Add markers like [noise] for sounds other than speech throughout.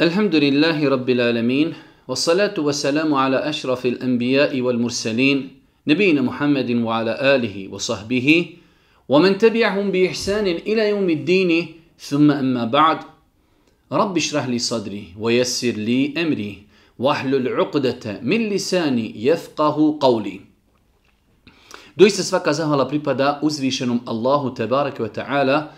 الحمد لله رب العالمين والصلاة والسلام على أشرف الأنبياء والمرسلين نبينا محمد وعلى آله وصحبه ومن تبعهم بإحسان إلى يوم الدين ثم أما بعد رب اشرح لي صدري ويسر لي أمري واحلل عقدة من لساني jefqahu qawli. Doista svaka zahvala pripada uzvišenom Allahu الله تبارك وتعالى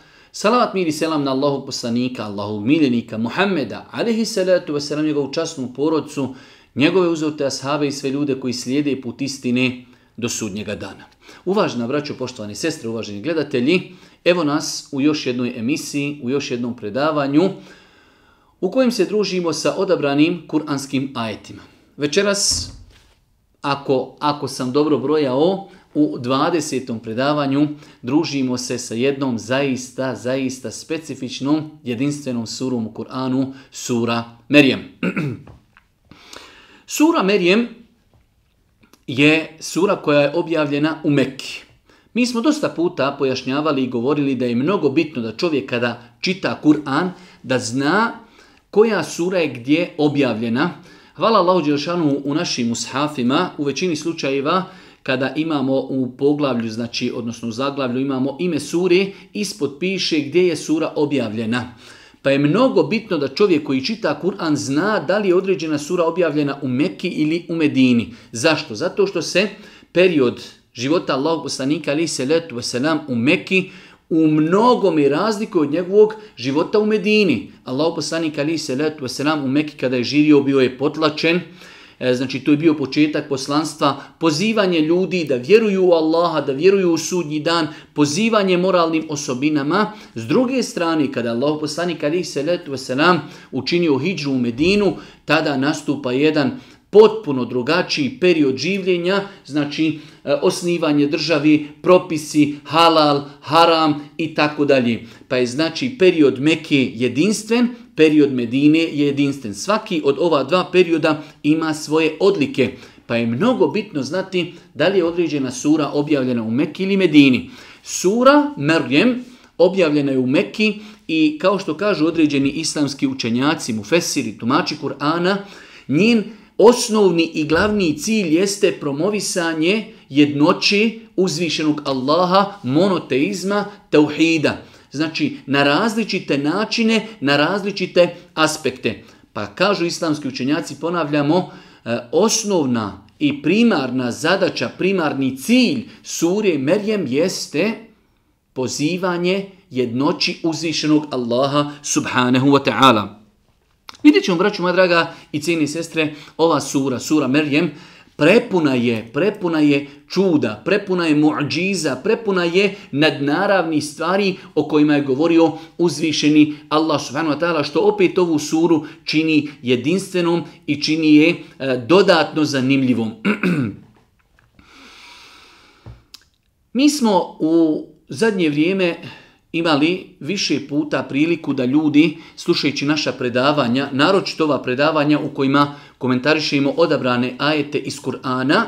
Salavat mir i selam na Allahu poslanika, Allahu miljenika, Muhammeda, alihi salatu wasalam, njegovu častnu porodcu, njegove uzavte ashave i sve ljude koji slijede put istine do sudnjega dana. Uvažna braćo, poštovani sestre, uvaženi gledatelji, evo nas u još jednoj emisiji, u još jednom predavanju u kojem se družimo sa odabranim kuranskim ajetima. Večeras, ako, ako sam dobro brojao, u 20. predavanju družimo se sa jednom zaista, zaista specifičnom jedinstvenom surom u Kur'anu, sura Merijem. [clears throat] sura Merijem je sura koja je objavljena u Mekki. Mi smo dosta puta pojašnjavali i govorili da je mnogo bitno da čovjek kada čita Kur'an da zna koja sura je gdje objavljena. Hvala Allahu Đelšanu u našim mushafima, u većini slučajeva kada imamo u poglavlju, znači, odnosno u zaglavlju imamo ime sure, ispod piše gdje je sura objavljena. Pa je mnogo bitno da čovjek koji čita Kur'an zna da li je određena sura objavljena u Mekki ili u Medini. Zašto? Zato što se period života Allahog poslanika ali se letu vaselam u Mekki u mnogome razliku od njegovog života u Medini. Allahog poslanik ali se letu vaselam u Mekki kada je živio bio je potlačen, E, znači to je bio početak poslanstva, pozivanje ljudi da vjeruju u Allaha, da vjeruju u sudnji dan, pozivanje moralnim osobinama. S druge strane, kada Allah poslanik se letu wasalam učinio hijđu u Medinu, tada nastupa jedan potpuno drugačiji period življenja, znači e, osnivanje državi, propisi, halal, haram i tako dalje. Pa je znači period Mekke jedinstven, period Medine je jedinstven. Svaki od ova dva perioda ima svoje odlike, pa je mnogo bitno znati da li je određena sura objavljena u Mekki ili Medini. Sura Merjem objavljena je u Mekki i kao što kažu određeni islamski učenjaci, mufesiri, tumači Kur'ana, njen osnovni i glavni cilj jeste promovisanje jednoći uzvišenog Allaha, monoteizma, tauhida. Znači, na različite načine, na različite aspekte. Pa kažu islamski učenjaci, ponavljamo, e, osnovna i primarna zadaća, primarni cilj surje Merjem jeste pozivanje jednoći uzvišenog Allaha subhanahu wa ta'ala. Vidjet ćemo, braću moja draga i cijeni sestre, ova sura, sura Merjem, Prepuna je, prepuna je čuda, prepuna je muđiza, prepuna je nadnaravnih stvari o kojima je govorio uzvišeni Allah subhanahu wa ta'ala, što opet ovu suru čini jedinstvenom i čini je e, dodatno zanimljivom. [clears throat] Mi smo u zadnje vrijeme imali više puta priliku da ljudi, slušajući naša predavanja, naročito ova predavanja u kojima komentarišemo odabrane ajete iz Kur'ana,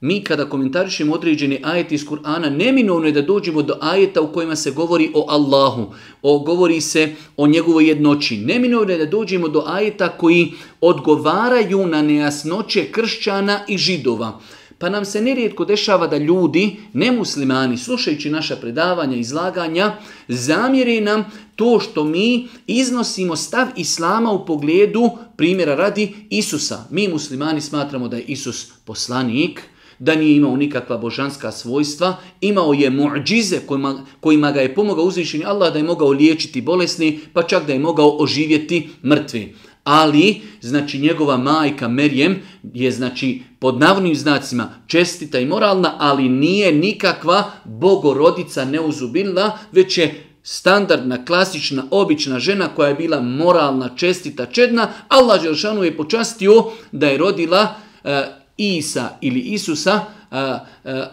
mi kada komentarišemo određene ajete iz Kur'ana, neminovno je da dođemo do ajeta u kojima se govori o Allahu, o, govori se o njegovoj jednoći. Neminovno je da dođemo do ajeta koji odgovaraju na nejasnoće kršćana i židova. Pa nam se nerijetko dešava da ljudi, nemuslimani, slušajući naša predavanja, izlaganja, zamjeri nam to što mi iznosimo stav Islama u pogledu primjera radi Isusa. Mi muslimani smatramo da je Isus poslanik, da nije imao nikakva božanska svojstva, imao je muđize kojima, kojima ga je pomogao uzvišenje Allah da je mogao liječiti bolesni, pa čak da je mogao oživjeti mrtvi. Ali, znači njegova majka Merijem je znači pod navodnim znacima čestita i moralna, ali nije nikakva bogorodica neuzubila, već je standardna, klasična, obična žena koja je bila moralna, čestita, čedna. Allah Želšanu je počastio da je rodila e, Isa ili Isusa, e, e,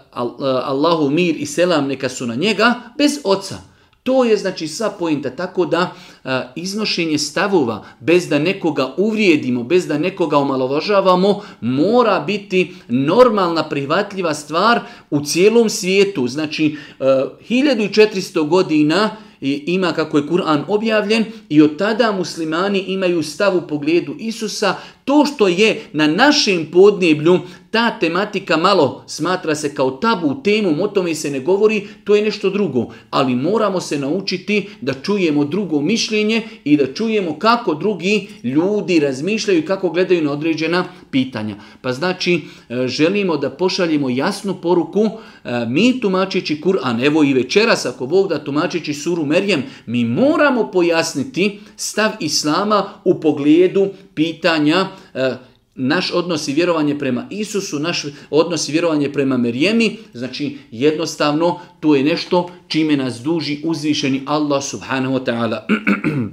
Allahu mir i selam neka su na njega, bez oca. To je znači sva pojenta, tako da e, iznošenje stavova bez da nekoga uvrijedimo, bez da nekoga omalovažavamo, mora biti normalna, prihvatljiva stvar u cijelom svijetu. Znači, 1400 e, godina ima kako je Kur'an objavljen i od tada muslimani imaju stav u pogledu Isusa to što je na našem podneblju ta tematika malo smatra se kao tabu temu, o tome se ne govori, to je nešto drugo. Ali moramo se naučiti da čujemo drugo mišljenje i da čujemo kako drugi ljudi razmišljaju i kako gledaju na određena pitanja. Pa znači, e, želimo da pošaljemo jasnu poruku, e, mi tumačeći Kur'an, evo i večeras ako Bog da tumačići suru Merjem, mi moramo pojasniti stav Islama u pogledu pitanja e, naš odnos i vjerovanje prema Isusu, naš odnos i vjerovanje prema Merijemi, znači jednostavno to je nešto čime nas duži uzvišeni Allah subhanahu wa ta'ala. [clears throat]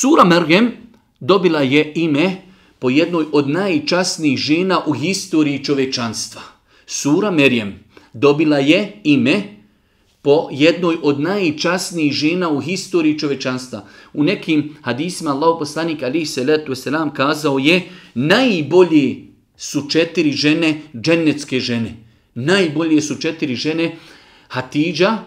Sura mergem dobila je ime po jednoj od najčasnijih žena u historiji čovečanstva. Sura Merjem dobila je ime po jednoj od najčasnijih žena u historiji čovečanstva. U nekim hadisima Allah poslanik ali se letu selam kazao je najbolji su četiri žene, džennetske žene. Najbolje su četiri žene Hatidža,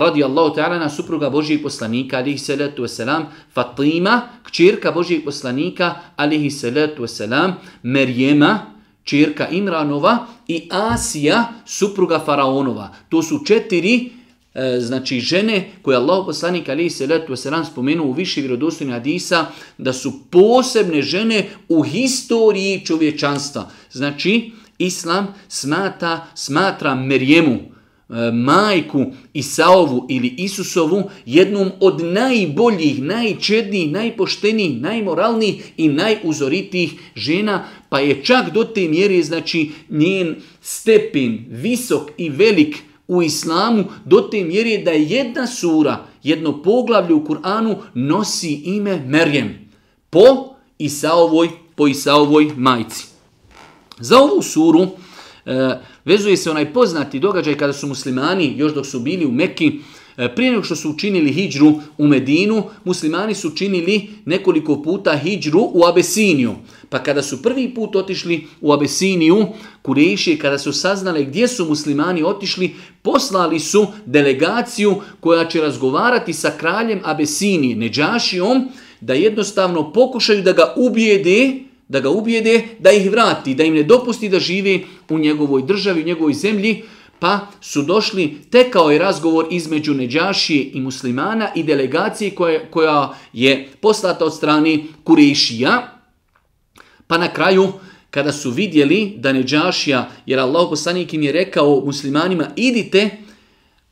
radi Allahu ta'ala, supruga Božijeg poslanika, alihi salatu wasalam, Fatima, kćerka Božijeg poslanika, alihi salatu wasalam, Merjema, čerka Imranova i Asija, supruga Faraonova. To su četiri e, znači žene koje Allah poslanik ali se letu ran spomenuo u više vjerodostojnih hadisa da su posebne žene u historiji čovječanstva. Znači, Islam smata, smatra Merjemu, E, majku Isaovu ili Isusovu jednom od najboljih, najčednijih, najpoštenijih, najmoralnijih i najuzoritijih žena, pa je čak do te mjere znači njen stepin visok i velik u islamu do te mjere da jedna sura, jedno poglavlje u Kur'anu nosi ime Merjem po Isaovoj, po Isaovoj majci. Za ovu suru E, vezuje se onaj poznati događaj kada su muslimani, još dok su bili u Mekki, e, prije nego što su učinili hijđru u Medinu, muslimani su učinili nekoliko puta hijđru u Abesiniju. Pa kada su prvi put otišli u Abesiniju, kurejiši kada su saznali gdje su muslimani otišli, poslali su delegaciju koja će razgovarati sa kraljem Abesinije, Neđašijom, da jednostavno pokušaju da ga ubijede da ga ubijede, da ih vrati, da im ne dopusti da žive u njegovoj državi, u njegovoj zemlji, pa su došli, tekao je razgovor između Neđašije i muslimana i delegacije koja, koja je poslata od strane Kurešija, pa na kraju kada su vidjeli da Neđašija, jer Allah poslanik im je rekao muslimanima, idite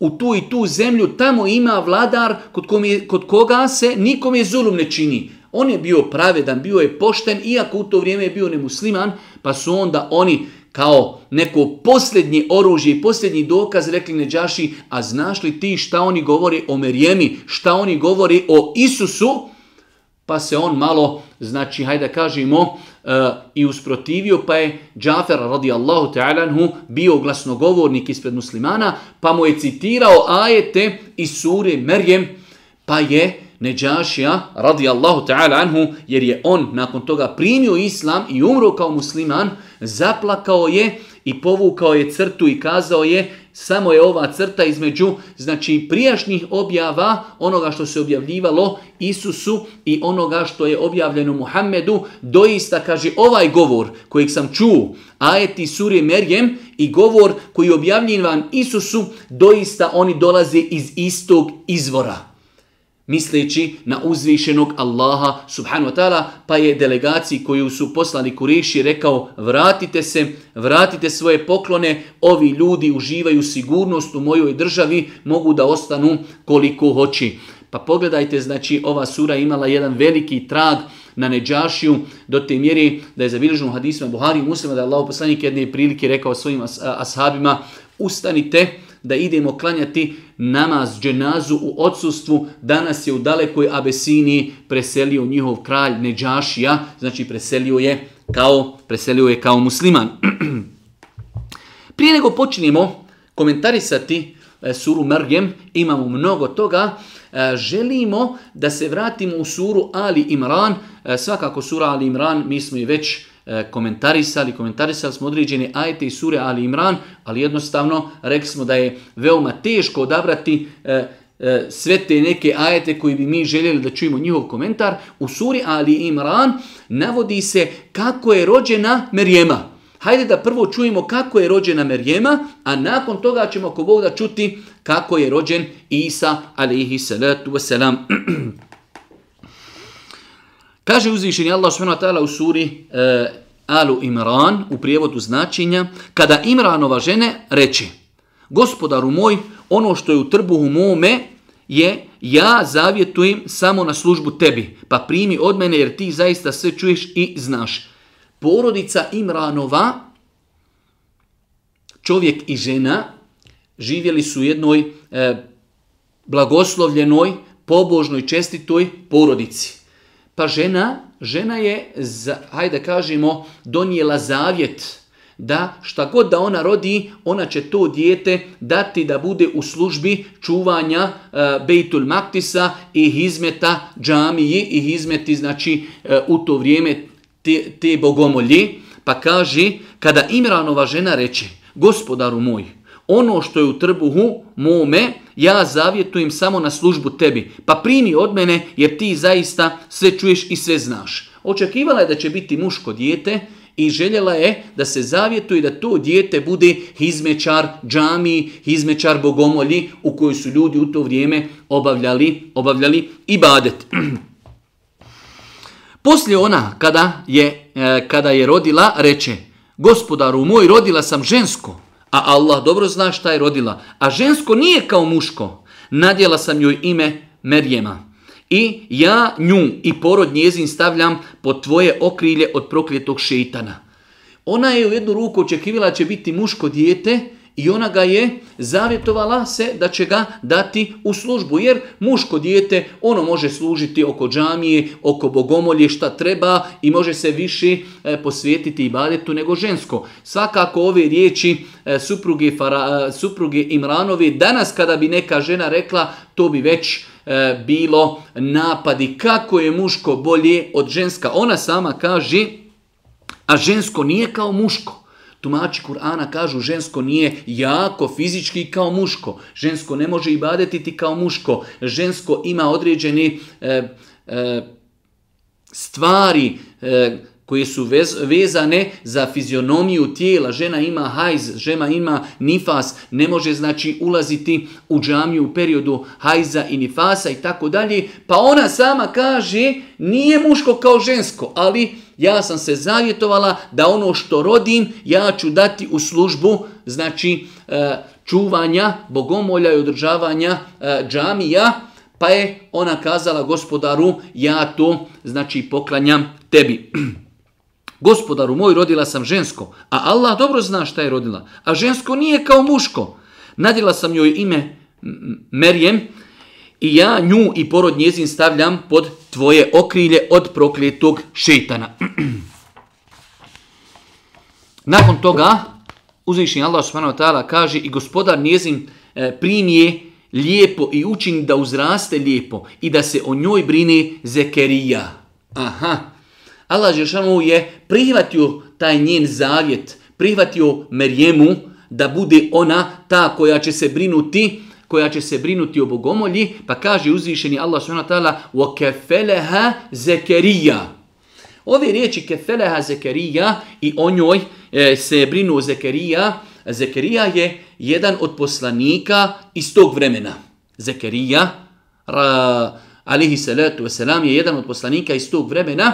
u tu i tu zemlju, tamo ima vladar kod, kod koga se nikom je zulum ne čini. On je bio pravedan, bio je pošten, iako u to vrijeme je bio nemusliman, pa su onda oni kao neko posljednje oružje i posljednji dokaz rekli Neđaši, a znaš li ti šta oni govori o Merijemi, šta oni govori o Isusu, pa se on malo, znači, hajde kažemo, e, i usprotivio, pa je Džafer radijallahu ta'alanhu bio glasnogovornik ispred muslimana, pa mu je citirao ajete iz sure Merjem, pa je Neđašija radijallahu ta'ala anhu, jer je on nakon toga primio islam i umro kao musliman, zaplakao je i povukao je crtu i kazao je samo je ova crta između znači prijašnjih objava onoga što se objavljivalo Isusu i onoga što je objavljeno Muhammedu doista kaže ovaj govor kojeg sam čuo ajeti suri Merjem i govor koji je objavljivan Isusu doista oni dolaze iz istog izvora misleći na uzvišenog Allaha subhanahu wa ta'ala, pa je delegaciji koju su poslali Kuriši rekao vratite se, vratite svoje poklone, ovi ljudi uživaju sigurnost u mojoj državi, mogu da ostanu koliko hoći. Pa pogledajte, znači ova sura imala jedan veliki trag na Neđašiju do te mjeri da je za u hadisma Buhari i muslima da je Allah poslanik jedne prilike rekao svojim ashabima ustanite, da idemo klanjati namaz dženazu u odsustvu. Danas je u dalekoj Abesini preselio njihov kralj Neđašija, znači preselio je kao, preselio je kao musliman. [clears throat] Prije nego počnemo komentarisati e, suru Mergem, imamo mnogo toga, e, želimo da se vratimo u suru Ali Imran, e, svakako sura Ali Imran, mi smo i već E, komentarisali, komentarisali smo određene ajete i sure Ali Imran, ali jednostavno rekli smo da je veoma teško odabrati e, e, sve te neke ajete koji bi mi željeli da čujemo njihov komentar, u suri Ali Imran navodi se kako je rođena Merijema. Hajde da prvo čujemo kako je rođena Merijema, a nakon toga ćemo ako Bog da čuti kako je rođen Isa alaihi salatu wasalam. [clears throat] Kaže uzvišenje Allah subhanahu u suri e, Alu Imran u prijevodu značenja kada Imranova žene reče Gospodaru moj, ono što je u trbuhu mome je ja zavjetujem samo na službu tebi, pa primi od mene jer ti zaista sve čuješ i znaš. Porodica Imranova, čovjek i žena, živjeli su u jednoj e, blagoslovljenoj, pobožnoj, čestitoj porodici. Pa žena, žena je, za, hajde kažemo, donijela zavjet da šta god da ona rodi, ona će to dijete dati da bude u službi čuvanja e, Bejtul Maktisa i hizmeta džamiji i hizmeti znači e, u to vrijeme te, te bogomolji. Pa kaže, kada Imranova žena reče, gospodaru moj, ono što je u trbuhu mome, ja zavjetujem samo na službu tebi. Pa primi od mene jer ti zaista sve čuješ i sve znaš. Očekivala je da će biti muško dijete i željela je da se zavjetuje da to dijete bude hizmečar džami, hizmečar bogomolji u kojoj su ljudi u to vrijeme obavljali, obavljali i badet. [clears throat] Poslije ona kada je, e, kada je rodila reče, gospodaru moj rodila sam žensko, a Allah dobro zna šta je rodila. A žensko nije kao muško. Nadjela sam joj ime Merjema. I ja nju i porod njezin stavljam pod tvoje okrilje od prokljetog šeitana. Ona je u jednu ruku očekivala će biti muško dijete, i ona ga je zavjetovala se da će ga dati u službu. Jer muško dijete, ono može služiti oko džamije, oko bogomolje, šta treba i može se više e, posvijetiti i badetu nego žensko. Svakako ove riječi e, supruge, Fara, e, supruge Imranovi, danas kada bi neka žena rekla, to bi već bilo napadi kako je muško bolje od ženska. Ona sama kaže, a žensko nije kao muško. Tumači Kur'ana kažu žensko nije jako fizički kao muško. Žensko ne može ibadetiti kao muško. Žensko ima određene e, e, stvari e, koje su vezane za fizionomiju tijela. Žena ima hajz, žena ima nifas, ne može znači ulaziti u džamiju u periodu hajza i nifasa i tako dalje. Pa ona sama kaže nije muško kao žensko, ali ja sam se zavjetovala da ono što rodim ja ću dati u službu, znači e, čuvanja, bogomolja i održavanja e, džamija, pa je ona kazala gospodaru ja to znači poklanjam tebi. [clears throat] Gospodaru moj, rodila sam žensko, a Allah dobro zna šta je rodila, a žensko nije kao muško. Nadjela sam joj ime Merijem, i ja nju i porod njezin stavljam pod tvoje okrilje od prokletog šetana. [clears throat] Nakon toga, uzvišnji Allah subhanahu kaže i gospodar njezin e, primije lijepo i učini da uzraste lijepo i da se o njoj brine Zekerija. Aha. Allah Žešanu je prihvatio taj njen zavjet, prihvatio Merjemu da bude ona ta koja će se brinuti koja će se brinuti o bogomolji, pa kaže uzvišeni Allah s.w.t. وَكَفَلَهَا زَكَرِيَا Ove riječi kefeleha Zekerija i o njoj e, se brinu Zekerija. Zekerija je jedan od poslanika iz tog vremena. Zekerija, ra, alihi salatu wasalam, je jedan od poslanika iz tog vremena.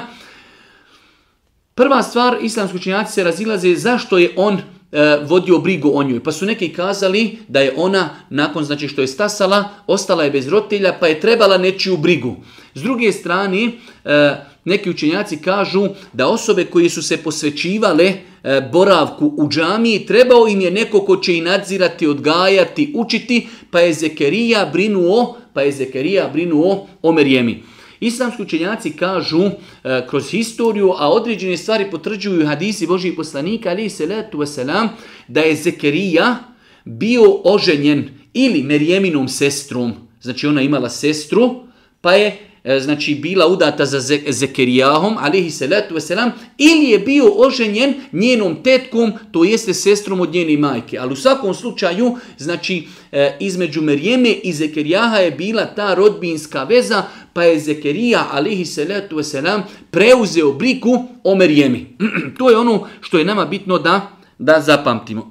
Prva stvar, islamski učinjaci se razilaze zašto je on E, vodio brigu o njoj. Pa su neki kazali da je ona, nakon znači što je stasala, ostala je bez roditelja pa je trebala nečiju brigu. S druge strane, e, neki učenjaci kažu da osobe koje su se posvećivale e, boravku u džamiji, trebao im je neko ko će i nadzirati, odgajati, učiti, pa je Zekerija brinuo, pa je Zekerija brinuo o Merijemi. Islamski učenjaci kažu e, kroz historiju, a određene stvari potvrđuju hadisi Božih poslanika, ali se letu veselam, da je Zekerija bio oženjen ili Merijeminom sestrom. Znači ona imala sestru, pa je e, znači bila udata za Zekerijahom, alihi salatu veselam, ili je bio oženjen njenom tetkom, to jeste sestrom od njene majke. Ali u svakom slučaju, znači e, između Merijeme i Zekerijaha je bila ta rodbinska veza pa je Zekerija alihi salatu wasalam preuzeo briku o Merijemi. [clears throat] to je ono što je nama bitno da, da zapamtimo.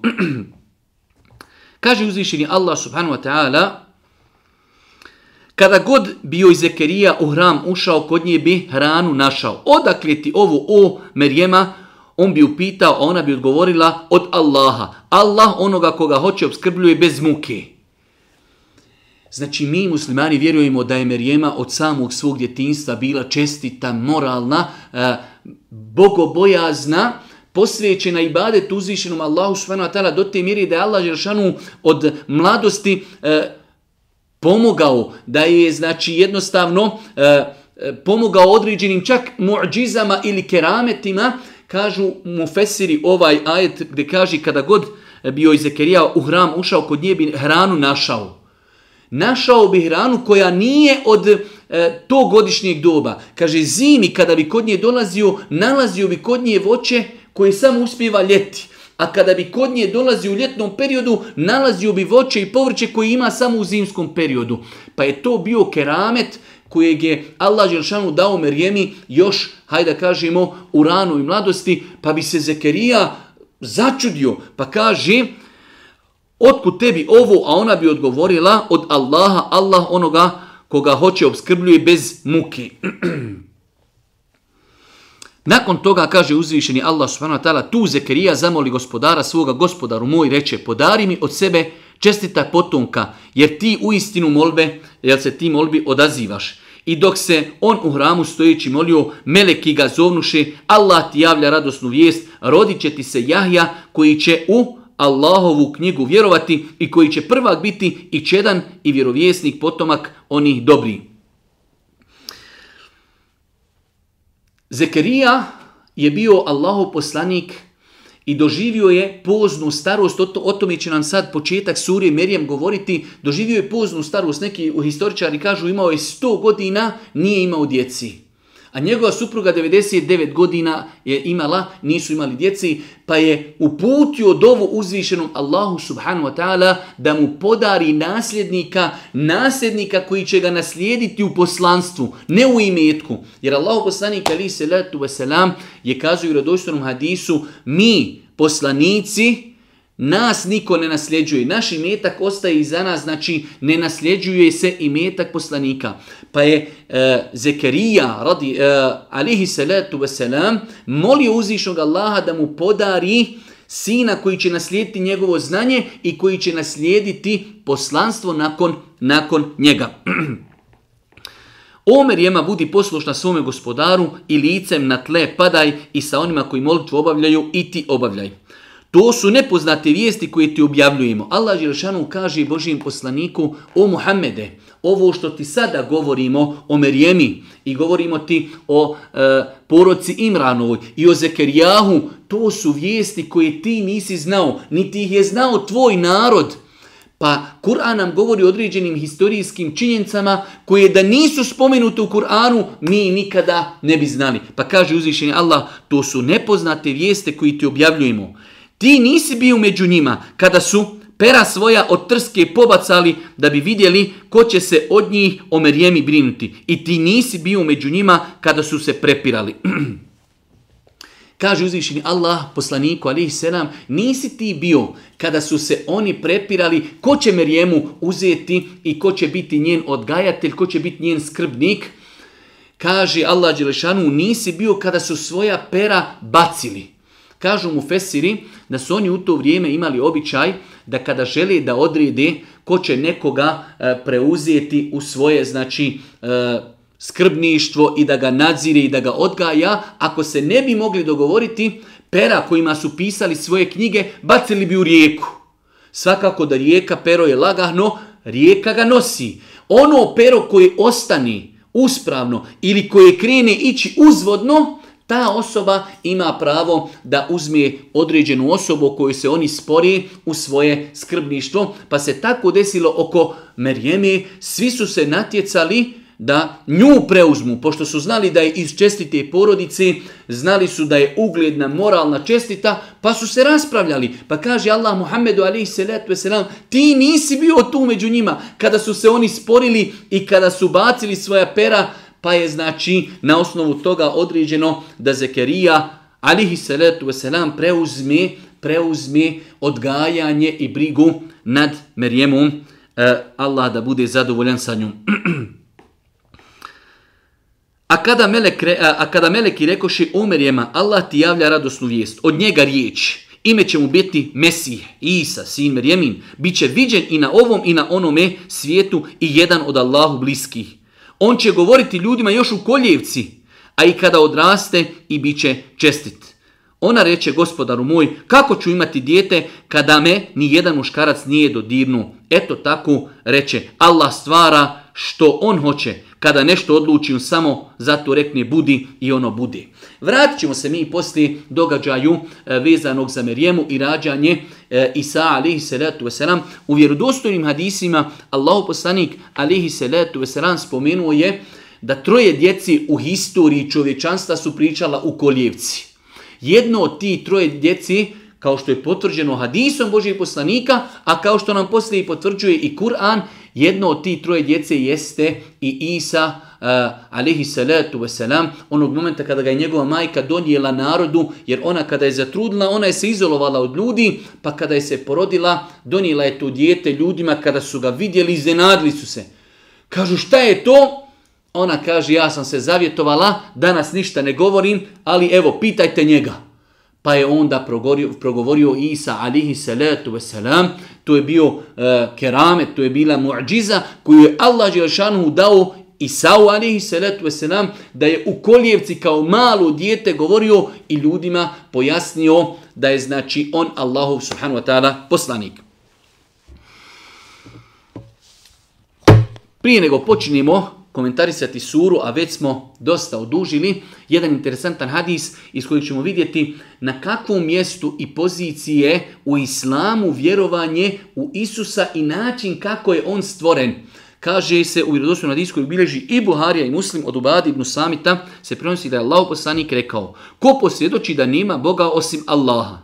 [clears throat] Kaže uzvišeni Allah subhanu wa ta'ala kada god bio i Zekerija u hram ušao, kod nje bi hranu našao. Odakle ti ovo o Merijema, on bi upitao, a ona bi odgovorila od Allaha. Allah onoga koga hoće obskrbljuje bez muke. Znači mi muslimani vjerujemo da je Merijema od samog svog djetinstva bila čestita, moralna, e, bogobojazna, posvećena i badet uzvišenom Allahu subhanahu do te mjeri da je Allah od mladosti e, pomogao, da je znači jednostavno e, pomogao određenim čak muđizama ili kerametima, kažu mu Fesiri ovaj ajet gdje kaže kada god bio iz Zekerija u hram ušao, kod nje bi hranu našao našao bi hranu koja nije od e, to godišnjeg doba. Kaže, zimi kada bi kod nje dolazio, nalazio bi kod nje voće koje samo uspiva ljeti. A kada bi kod nje dolazio u ljetnom periodu, nalazio bi voće i povrće koje ima samo u zimskom periodu. Pa je to bio keramet kojeg je Allah Želšanu dao Merjemi još, hajde kažemo, u ranu i mladosti, pa bi se Zekerija začudio, pa kaže Otkud tebi ovo? A ona bi odgovorila od Allaha, Allah onoga koga hoće obskrbljuje bez muki. [clears throat] Nakon toga, kaže uzvišeni Allah subhanahu wa tu Zekerija zamoli gospodara svoga gospodaru moj, reče, podari mi od sebe čestita potomka, jer ti u istinu molbe, jer se ti molbi odazivaš. I dok se on u hramu stojeći molio, meleki ga zovnuše, Allah ti javlja radosnu vijest, rodit će ti se Jahja koji će u Allahovu knjigu vjerovati i koji će prvak biti i čedan i vjerovjesnik potomak onih dobri. Zekerija je bio Allahov poslanik i doživio je poznu starost, o tome će nam sad početak Surije Merijem govoriti, doživio je poznu starost, neki historičari kažu imao je 100 godina, nije imao djeci a njegova supruga 99 godina je imala, nisu imali djeci, pa je uputio dovu uzvišenom Allahu subhanu wa ta'ala da mu podari nasljednika, nasljednika koji će ga naslijediti u poslanstvu, ne u imetku. Jer Allahu poslanik ali se letu je kazao u radoštvenom hadisu, mi poslanici, nas niko ne nasljeđuje. Naš imetak ostaje iza nas, znači ne nasljeđuje se imetak poslanika. Pa je e, Zekerija, radi, e, alihi salatu wasalam, molio uzvišnog Allaha da mu podari sina koji će naslijediti njegovo znanje i koji će naslijediti poslanstvo nakon, nakon njega. [clears throat] Omer jema budi poslušna svome gospodaru i licem na tle padaj i sa onima koji molitvu obavljaju i ti obavljaj. To su nepoznate vijesti koje ti objavljujemo. Allah Đelšanu kaže Božijem poslaniku, o Muhammede, ovo što ti sada govorimo o Merijemi i govorimo ti o e, poroci Imranovoj i o Zekerijahu, to su vijesti koje ti nisi znao, niti ih je znao tvoj narod. Pa Kur'an nam govori o određenim historijskim činjenicama koje da nisu spomenute u Kur'anu mi nikada ne bi znali. Pa kaže uzvišenje Allah, to su nepoznate vijeste koje ti objavljujemo. Ti nisi bio među njima kada su pera svoja od trske pobacali da bi vidjeli ko će se od njih o Merijemi brinuti. I ti nisi bio među njima kada su se prepirali. [clears throat] Kaže uzvišeni Allah poslaniku alihi selam, nisi ti bio kada su se oni prepirali ko će Merijemu uzeti i ko će biti njen odgajatelj, ko će biti njen skrbnik. Kaže Allah Đelešanu, nisi bio kada su svoja pera bacili. Kažu mu Fesiri da su oni u to vrijeme imali običaj da kada žele da odrede ko će nekoga e, preuzeti u svoje znači e, skrbništvo i da ga nadzire i da ga odgaja, ako se ne bi mogli dogovoriti, pera kojima su pisali svoje knjige bacili bi u rijeku. Svakako da rijeka pero je lagano, rijeka ga nosi. Ono pero koje ostani uspravno ili koje krene ići uzvodno, ta osoba ima pravo da uzme određenu osobu koju se oni spori u svoje skrbništvo. Pa se tako desilo oko Merjeme, svi su se natjecali da nju preuzmu, pošto su znali da je iz čestite porodice, znali su da je ugledna, moralna, čestita, pa su se raspravljali. Pa kaže Allah Muhammedu alaihi salatu ti nisi bio tu među njima. Kada su se oni sporili i kada su bacili svoja pera, pa je znači na osnovu toga određeno da Zekerija alihi salatu wasalam preuzme, preuzme odgajanje i brigu nad Merijemom. E, Allah da bude zadovoljan sa njom. [clears throat] A kada, melek, a kada meleki rekoši Omerjema, Allah ti javlja radosnu vijest, od njega riječ, ime će mu biti Mesih, Isa, sin Merjemin, Biće će viđen i na ovom i na onome svijetu i jedan od Allahu bliskih. On će govoriti ljudima još u koljevci, a i kada odraste i bit će čestit. Ona reče gospodaru moj, kako ću imati dijete kada me ni jedan muškarac nije dodirnu. Eto tako reče, Allah stvara što on hoće. Kada nešto odluči, samo zato rekne budi i ono budi. Vratit ćemo se mi poslije događaju e, vezanog za Merijemu i rađanje e, Isa alihi salatu wasalam. U vjerodostojnim hadisima Allahu poslanik alihi salatu wasalam spomenuo je da troje djeci u historiji čovječanstva su pričala u koljevci. Jedno od ti troje djeci kao što je potvrđeno hadisom Božijeg poslanika, a kao što nam poslije i potvrđuje i Kur'an, jedno od ti troje djece jeste i Isa, uh, eh, alihi salatu wasalam, onog momenta kada ga je njegova majka donijela narodu, jer ona kada je zatrudila, ona je se izolovala od ljudi, pa kada je se porodila, donijela je to dijete ljudima, kada su ga vidjeli, iznenadili su se. Kažu šta je to? Ona kaže ja sam se zavjetovala, danas ništa ne govorim, ali evo pitajte njega. Pa je onda progorio, progovorio Isa alihi salatu wasalam, to je bio e, keramet, to je bila muđiza koju je Allah želšanu dao Isao alihi salatu wasalam, da je u koljevci kao malo dijete govorio i ljudima pojasnio da je znači on Allahu subhanu wa ta'ala poslanik. Prije nego počinimo komentarisati suru, a već smo dosta odužili, jedan interesantan hadis iz kojeg ćemo vidjeti na kakvom mjestu i pozicije u islamu vjerovanje u Isusa i način kako je on stvoren. Kaže se u vjerodostom hadisu koji bilježi i Buharija i Muslim od Ubadi ibn Samita se prenosi da je Allah poslanik rekao ko posvjedoči da nema Boga osim Allaha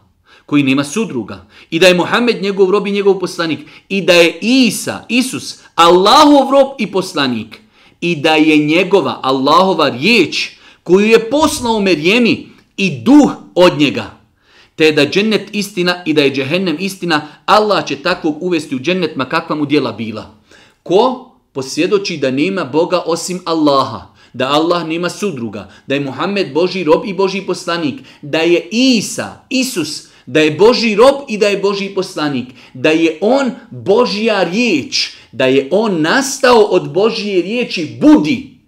koji nema sudruga i da je Mohamed njegov rob i njegov poslanik i da je Isa, Isus, Allahov rob i poslanik i da je njegova Allahova riječ koju je poslao Merjemi i duh od njega. Te da je džennet istina i da je džehennem istina, Allah će takvog uvesti u džennet ma kakva mu djela bila. Ko posvjedoči da nema Boga osim Allaha, da Allah nema sudruga, da je Muhammed Boži rob i Boži poslanik, da je Isa, Isus, da je Boži rob i da je Boži poslanik, da je on Božja riječ, da je on nastao od Božije riječi budi.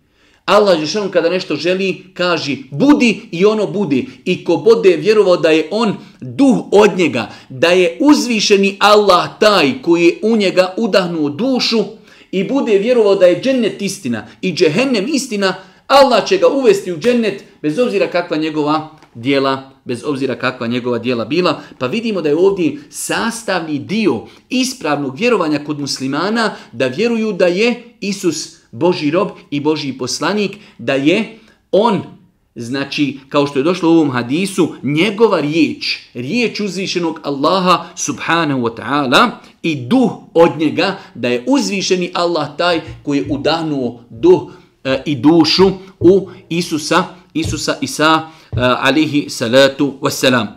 Allah on kada nešto želi kaže budi i ono budi. I ko bude vjerovao da je on duh od njega, da je uzvišeni Allah taj koji je u njega udahnuo dušu i bude vjerovao da je džennet istina i džehennem istina, Allah će ga uvesti u džennet bez obzira kakva njegova dijela, bez obzira kakva njegova dijela bila. Pa vidimo da je ovdje sastavni dio ispravnog vjerovanja kod muslimana da vjeruju da je Isus Boži rob i Boži poslanik, da je on Znači, kao što je došlo u ovom hadisu, njegova riječ, riječ uzvišenog Allaha subhanahu wa ta'ala i duh od njega, da je uzvišeni Allah taj koji je udahnuo duh e, i dušu u Isusa, Isusa Isa عليه الصلاة والسلام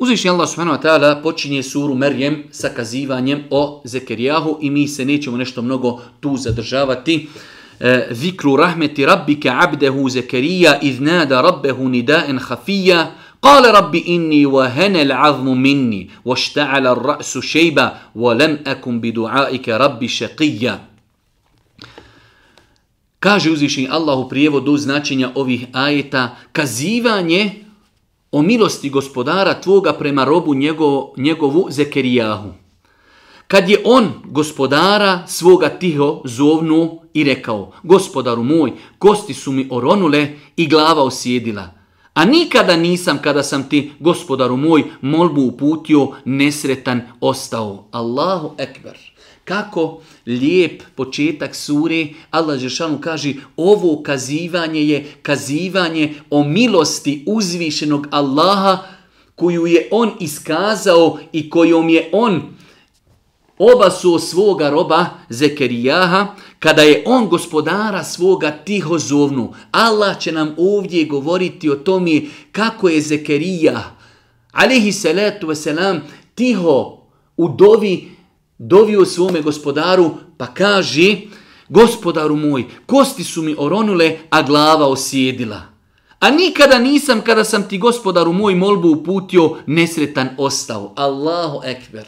Uzvišnji Allah subhanahu wa ta'ala počinje suru Merjem sa kazivanjem o Zekerijahu i mi se nećemo nešto mnogo tu zadržavati. Zikru rahmeti rabbike abdehu Zekerija iznada rabbehu nidaen hafija قال رب إني وهن العظم مني واشتعل الرأس شيبا ولم أكن بدعائك رب شقيا Kaže uzvišenji Allah u prijevodu značenja ovih ajeta kazivanje o milosti gospodara tvoga prema robu njegovu, njegovu Zekerijahu. Kad je on gospodara svoga tiho zovnu i rekao, gospodaru moj, kosti su mi oronule i glava osjedila. A nikada nisam kada sam ti, gospodaru moj, molbu uputio, nesretan ostao. Allahu ekber. Kako lijep početak sure, Allah Žešanu kaže ovo kazivanje je kazivanje o milosti uzvišenog Allaha koju je on iskazao i kojom je on obasuo svoga roba Zekerijaha, kada je on gospodara svoga tiho zovnu. Allah će nam ovdje govoriti o tome kako je Zekerija, alihi salatu nam tiho u dovi dovio svome gospodaru pa kaže gospodaru moj, kosti su mi oronule, a glava osjedila. A nikada nisam, kada sam ti gospodaru moj molbu uputio, nesretan ostao. Allahu ekber.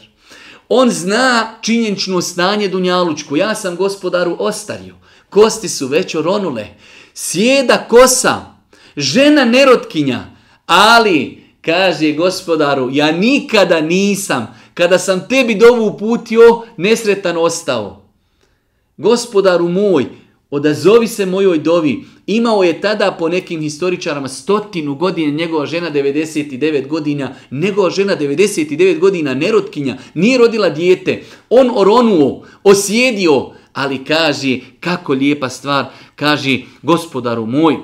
On zna činjenično stanje Dunjalučku. Ja sam gospodaru ostario. Kosti su već oronule. Sjeda kosa. Žena nerotkinja. Ali, kaže gospodaru, ja nikada nisam kada sam tebi dovu uputio, nesretan ostao. Gospodaru moj, odazovi se mojoj dovi. Imao je tada po nekim historičarama stotinu godina, njegova žena 99 godina, njegova žena 99 godina, nerotkinja, nije rodila dijete. On oronuo, osjedio, ali kaže, kako lijepa stvar, kaže, gospodaru moj,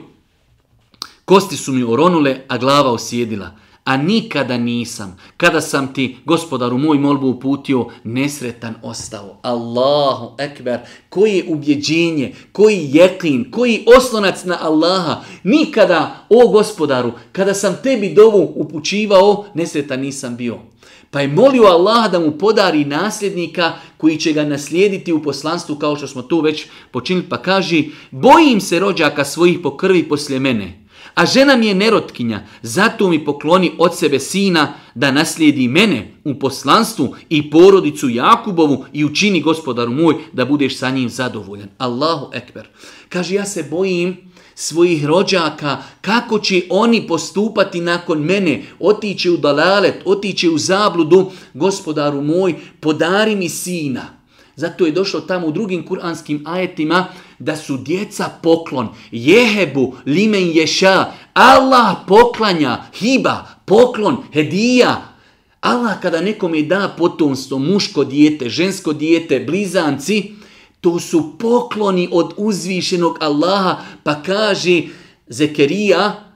kosti su mi oronule, a glava osjedila a nikada nisam, kada sam ti, gospodaru, moj molbu uputio, nesretan ostao. Allahu ekber, koji je ubjeđenje, koji jeklin, koji oslonac na Allaha. Nikada, o gospodaru, kada sam tebi dovu upućivao, nesretan nisam bio. Pa je molio Allah da mu podari nasljednika koji će ga naslijediti u poslanstvu kao što smo tu već počinili. Pa kaži, bojim se rođaka svojih po krvi poslije mene a žena mi je nerotkinja, zato mi pokloni od sebe sina da naslijedi mene u poslanstvu i porodicu Jakubovu i učini gospodaru moj da budeš sa njim zadovoljan. Allahu ekber. Kaže, ja se bojim svojih rođaka, kako će oni postupati nakon mene, otiće u dalalet, otiće u zabludu, gospodaru moj, podari mi sina. Zato je došlo tamo u drugim kuranskim ajetima da su djeca poklon. Jehebu limen ješa. Allah poklanja. Hiba, poklon, hedija. Allah kada nekome da potomstvo, muško dijete, žensko dijete, blizanci, to su pokloni od uzvišenog Allaha. Pa kaže Zekerija,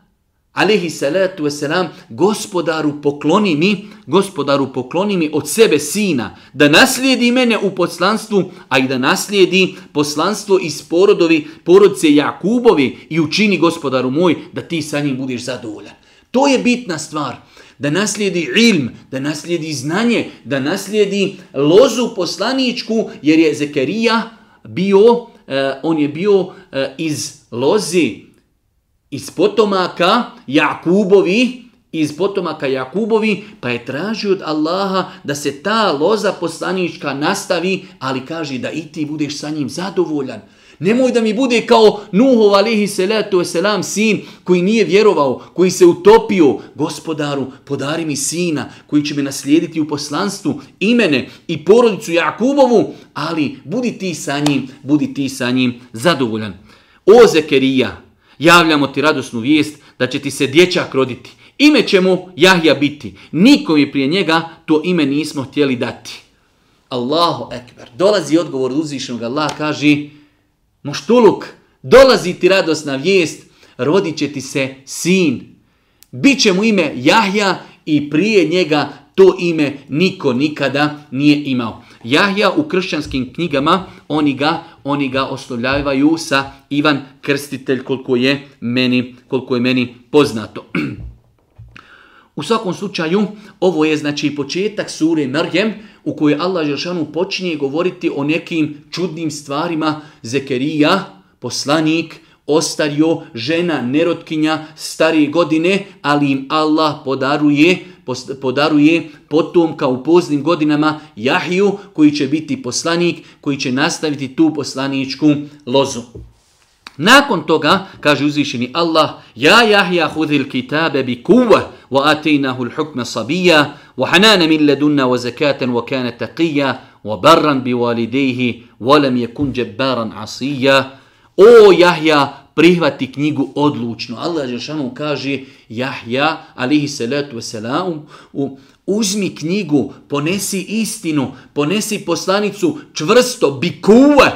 alihi salatu wasalam, gospodaru pokloni mi, gospodaru pokloni mi od sebe sina, da naslijedi mene u poslanstvu, a i da naslijedi poslanstvo iz porodovi, porodce Jakubovi i učini gospodaru moj da ti sa njim budeš zadovoljan. To je bitna stvar. Da naslijedi ilm, da naslijedi znanje, da naslijedi lozu poslaničku, jer je Zekerija bio, eh, on je bio eh, iz lozi iz potomaka Jakubovi, iz potomaka Jakubovi, pa je tražio od Allaha da se ta loza poslanička nastavi, ali kaže da i ti budeš sa njim zadovoljan. Nemoj da mi bude kao Nuhov alihi salatu selam sin koji nije vjerovao, koji se utopio. Gospodaru, podari mi sina koji će me naslijediti u poslanstvu, imene i porodicu Jakubovu, ali budi ti sa njim, budi ti sa njim zadovoljan. O Zekerija, javljamo ti radosnu vijest da će ti se dječak roditi. Ime će mu Jahja biti. Nikom je prije njega to ime nismo htjeli dati. Allahu ekber. Dolazi odgovor uzvišnog Allah kaže Moštuluk, dolazi ti radosna vijest, rodit će ti se sin. Biće mu ime Jahja i prije njega to ime niko nikada nije imao. Jahja u kršćanskim knjigama oni ga oni ga oslovljavaju sa Ivan Krstitelj koliko je meni, koliko je meni poznato. [clears throat] U svakom slučaju, ovo je znači početak sure Mrjem u kojoj Allah Žešanu počinje govoriti o nekim čudnim stvarima Zekerija, poslanik, ostario žena nerotkinja starije godine, ali im Allah podaruje podaruje potomka u poznim godinama Jahiju koji će biti poslanik, koji će nastaviti tu poslaničku lozu. Nakon toga, kaže uzvišeni Allah, Ja Jahja hudil kitabe bi kuva, wa atinahu l'hukme sabija, wa hanane min ledunna, wa zakaten, wa kane taqija, wa barran bi walidejhi, wa lam yakun asija, o Jahja, prihvati knjigu odlučno. Allah Žešanu kaže Jahja, alihi salatu wasalam, uzmi knjigu, ponesi istinu, ponesi poslanicu čvrsto, bi kuva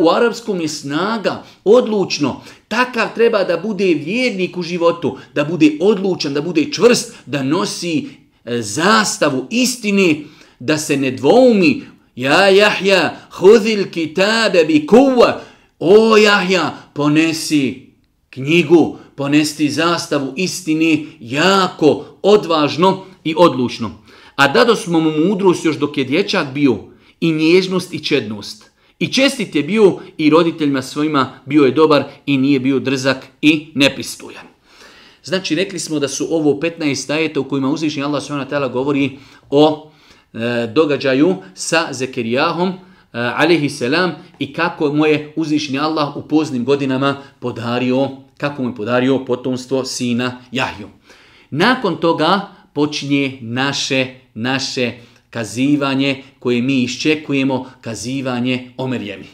u arapskom je snaga, odlučno. Takav treba da bude vjernik u životu, da bude odlučan, da bude čvrst, da nosi e, zastavu istine, da se ne dvoumi. Ja, Jahja, hudil kitabe bi kuva, o Jahja, ponesi knjigu, ponesti zastavu istini jako, odvažno i odlučno. A dado smo mu mudrost još dok je dječak bio i nježnost i čednost. I čestit je bio i roditeljima svojima bio je dobar i nije bio drzak i nepristujan. Znači rekli smo da su ovo 15 ajeta u kojima uzvišnji Allah govori o e, događaju sa Zekirijahom, Eh, alaihi selam i kako mu je uzvišni Allah u poznim godinama podario, kako mu je podario potomstvo sina Jahju. Nakon toga počinje naše, naše kazivanje koje mi iščekujemo, kazivanje Merjemi.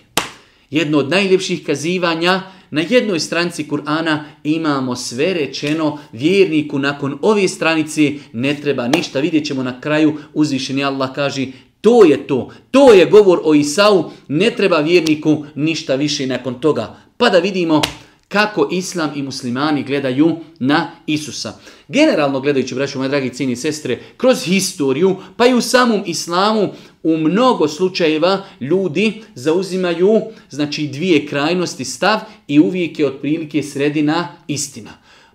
Jedno od najljepših kazivanja na jednoj stranci Kur'ana imamo sve rečeno vjerniku nakon ove stranice ne treba ništa. Vidjet ćemo na kraju uzvišeni Allah kaže to je to. To je govor o Isau. Ne treba vjerniku ništa više nakon toga. Pa da vidimo kako islam i muslimani gledaju na Isusa. Generalno gledajući, braću dragi cini sestre, kroz historiju, pa i u samom islamu, u mnogo slučajeva ljudi zauzimaju znači dvije krajnosti stav i uvijek je otprilike sredina istina.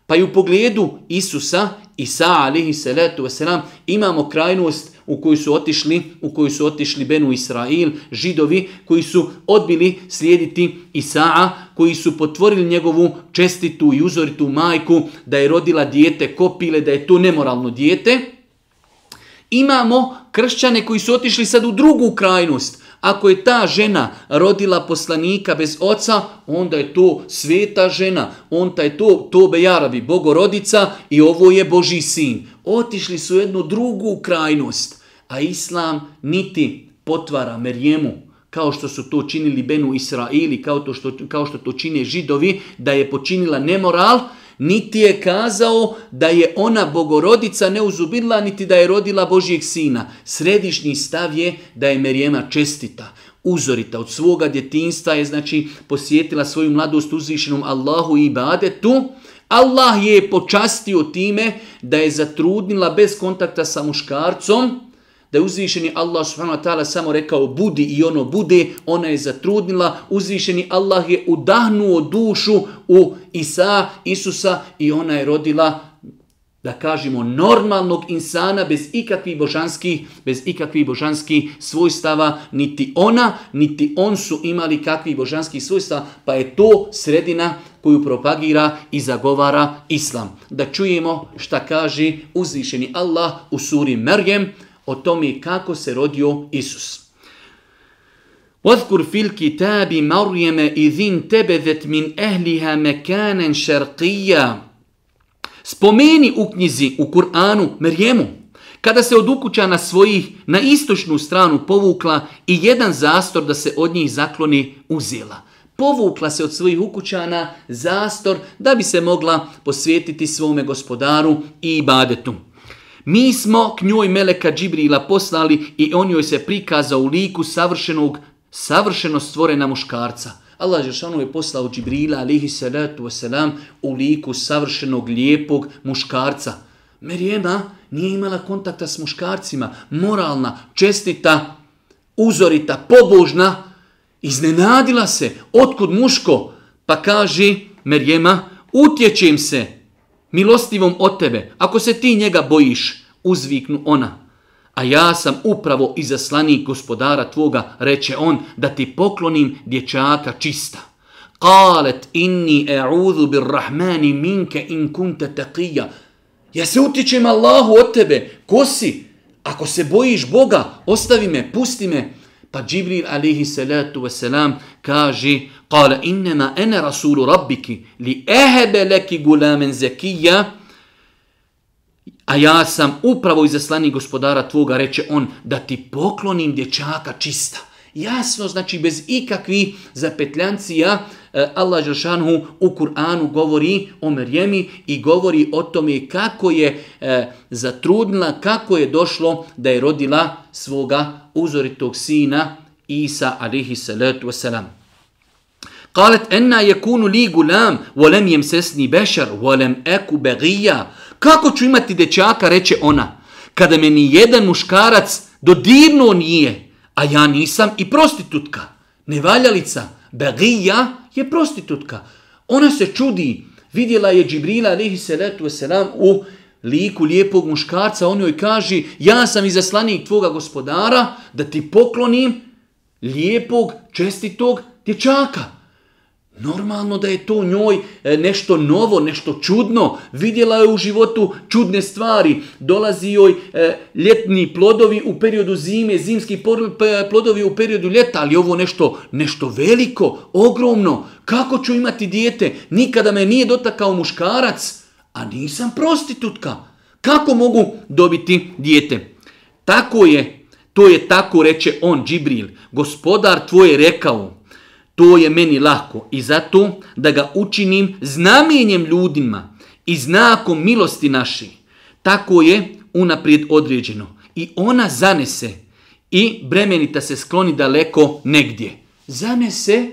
Pa i u pogledu Isusa, Isa alihi salatu wasalam, imamo krajnost u koju su otišli, u koju su otišli Benu Israil, židovi koji su odbili slijediti Isaa, koji su potvorili njegovu čestitu i uzoritu majku da je rodila dijete kopile, da je to nemoralno dijete. Imamo kršćane koji su otišli sad u drugu krajnost, ako je ta žena rodila poslanika bez oca, onda je to sveta žena, onda je to Tobe Jarabi, bogorodica i ovo je Boži sin. Otišli su jednu drugu krajnost, a Islam niti potvara merjemu kao što su to činili Benu Israili, kao, što, kao što to čine židovi, da je počinila nemoral, niti je kazao da je ona bogorodica neuzubidla, niti da je rodila Božijeg sina. Središnji stav je da je Merijema čestita, uzorita od svoga djetinstva, je znači posjetila svoju mladost uzvišenom Allahu i ibadetu, Allah je počastio time da je zatrudnila bez kontakta sa muškarcom, da je uzvišeni Allah subhanahu wa ta'ala samo rekao budi i ono bude, ona je zatrudnila, uzvišeni Allah je udahnuo dušu u Isa, Isusa i ona je rodila da kažemo normalnog insana bez ikakvih božanskih, bez ikakvih božanskih svojstava, niti ona, niti on su imali kakvih božanskih svojstava, pa je to sredina koju propagira i zagovara islam. Da čujemo šta kaže uzvišeni Allah u suri Merjem, o tome kako se rodio Isus. وَذْكُرْ fil الْكِتَابِ مَرْيَمَ izin تَبَذَتْ min Ehliha Mekanen شَرْقِيًّا Spomeni u knjizi, u Kur'anu, Merjemu, kada se od ukućana svojih na istočnu stranu povukla i jedan zastor da se od njih zakloni uzela. Povukla se od svojih ukućana zastor da bi se mogla posvetiti svome gospodaru i ibadetu. Mi smo k njoj Meleka Džibrila poslali i on joj se prikazao u liku savršenog, savršeno stvorena muškarca. Allah Žešanu je poslao Džibrila alihi salatu wasalam u liku savršenog lijepog muškarca. Merijema nije imala kontakta s muškarcima, moralna, čestita, uzorita, pobožna, iznenadila se, otkud muško, pa kaže Merijema, utječim se, milostivom od tebe, ako se ti njega bojiš, uzviknu ona. A ja sam upravo izaslanik gospodara tvoga, reče on, da ti poklonim dječaka čista. Kalet inni e'udhu bir rahmani minke in kunte Ja se utičem Allahu od tebe, ko si? Ako se bojiš Boga, ostavi me, pusti me. Pa Džibril alihi salatu wasalam kaže Kala innema ene rasulu rabbiki li ehebe leki gulamen zekija a ja sam upravo izaslanik gospodara tvoga, reče on, da ti poklonim dječaka čista. Jasno, znači bez ikakvih zapetljancija, E, Allah Žešanhu u Kur'anu govori o Merjemi i govori o tome kako je e, zatrudnila, kako je došlo da je rodila svoga uzoritog sina Isa alihi salatu wasalam. Kalet enna je kunu li gulam, volem jem sesni bešar, volem eku begija. Kako ću imati dečaka, reče ona, kada me ni jedan muškarac dodirno nije, a ja nisam i prostitutka, nevaljalica, begija, je prostitutka. Ona se čudi. Vidjela je Džibrila alihi salatu wasalam u liku lijepog muškarca. On joj kaže, ja sam izaslanik tvoga gospodara da ti poklonim lijepog, čestitog dječaka. Normalno da je to njoj e, nešto novo, nešto čudno. Vidjela je u životu čudne stvari. Dolazi joj e, ljetni plodovi u periodu zime, zimski plodovi u periodu ljeta, ali ovo nešto, nešto veliko, ogromno. Kako ću imati dijete? Nikada me nije dotakao muškarac, a nisam prostitutka. Kako mogu dobiti dijete? Tako je, to je tako reče on, Džibril. Gospodar tvoj je rekao, to je meni lako i zato da ga učinim znamenjem ljudima i znakom milosti naši. Tako je unaprijed određeno. I ona zanese i bremenita se skloni daleko negdje. Zanese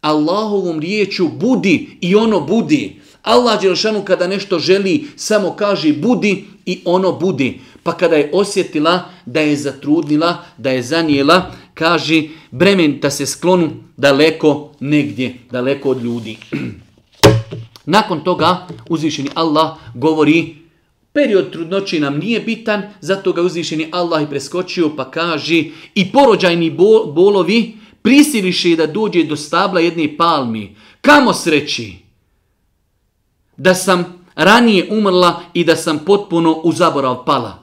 Allahovom riječu budi i ono budi. Allah Đelšanu kada nešto želi samo kaže budi i ono budi. Pa kada je osjetila da je zatrudnila, da je zanijela, kaže bremen da se sklonu daleko negdje, daleko od ljudi. Nakon toga uzvišeni Allah govori period trudnoći nam nije bitan, zato ga uzvišeni Allah i preskočio pa kaže i porođajni bolovi prisiliše da dođe do stabla jedne palmi. Kamo sreći da sam ranije umrla i da sam potpuno u zaborav pala.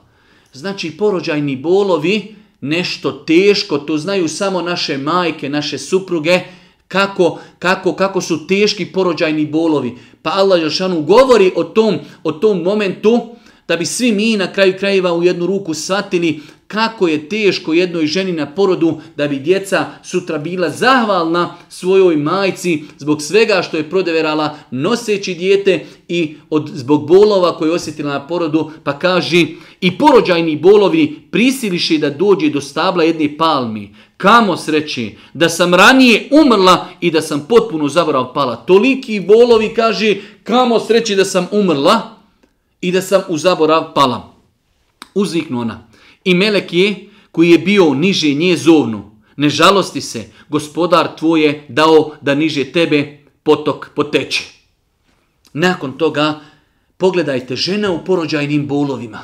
Znači porođajni bolovi nešto teško, to znaju samo naše majke, naše supruge, kako, kako, kako su teški porođajni bolovi. Pa Allah Jošanu govori o tom, o tom momentu da bi svi mi na kraju krajeva u jednu ruku shvatili kako je teško jednoj ženi na porodu da bi djeca sutra bila zahvalna svojoj majci zbog svega što je prodeverala noseći dijete i od, zbog bolova koje je osjetila na porodu, pa kaže i porođajni bolovi prisiliše da dođe do stabla jedne palmi. Kamo sreći da sam ranije umrla i da sam potpuno zaborav pala. Toliki bolovi kaže kamo sreći da sam umrla i da sam u zaborav pala. Uzniknu ona. I melek je, koji je bio niže nje zovnu. Ne žalosti se, gospodar tvoj je dao da niže tebe potok poteče. Nakon toga, pogledajte žena u porođajnim bolovima.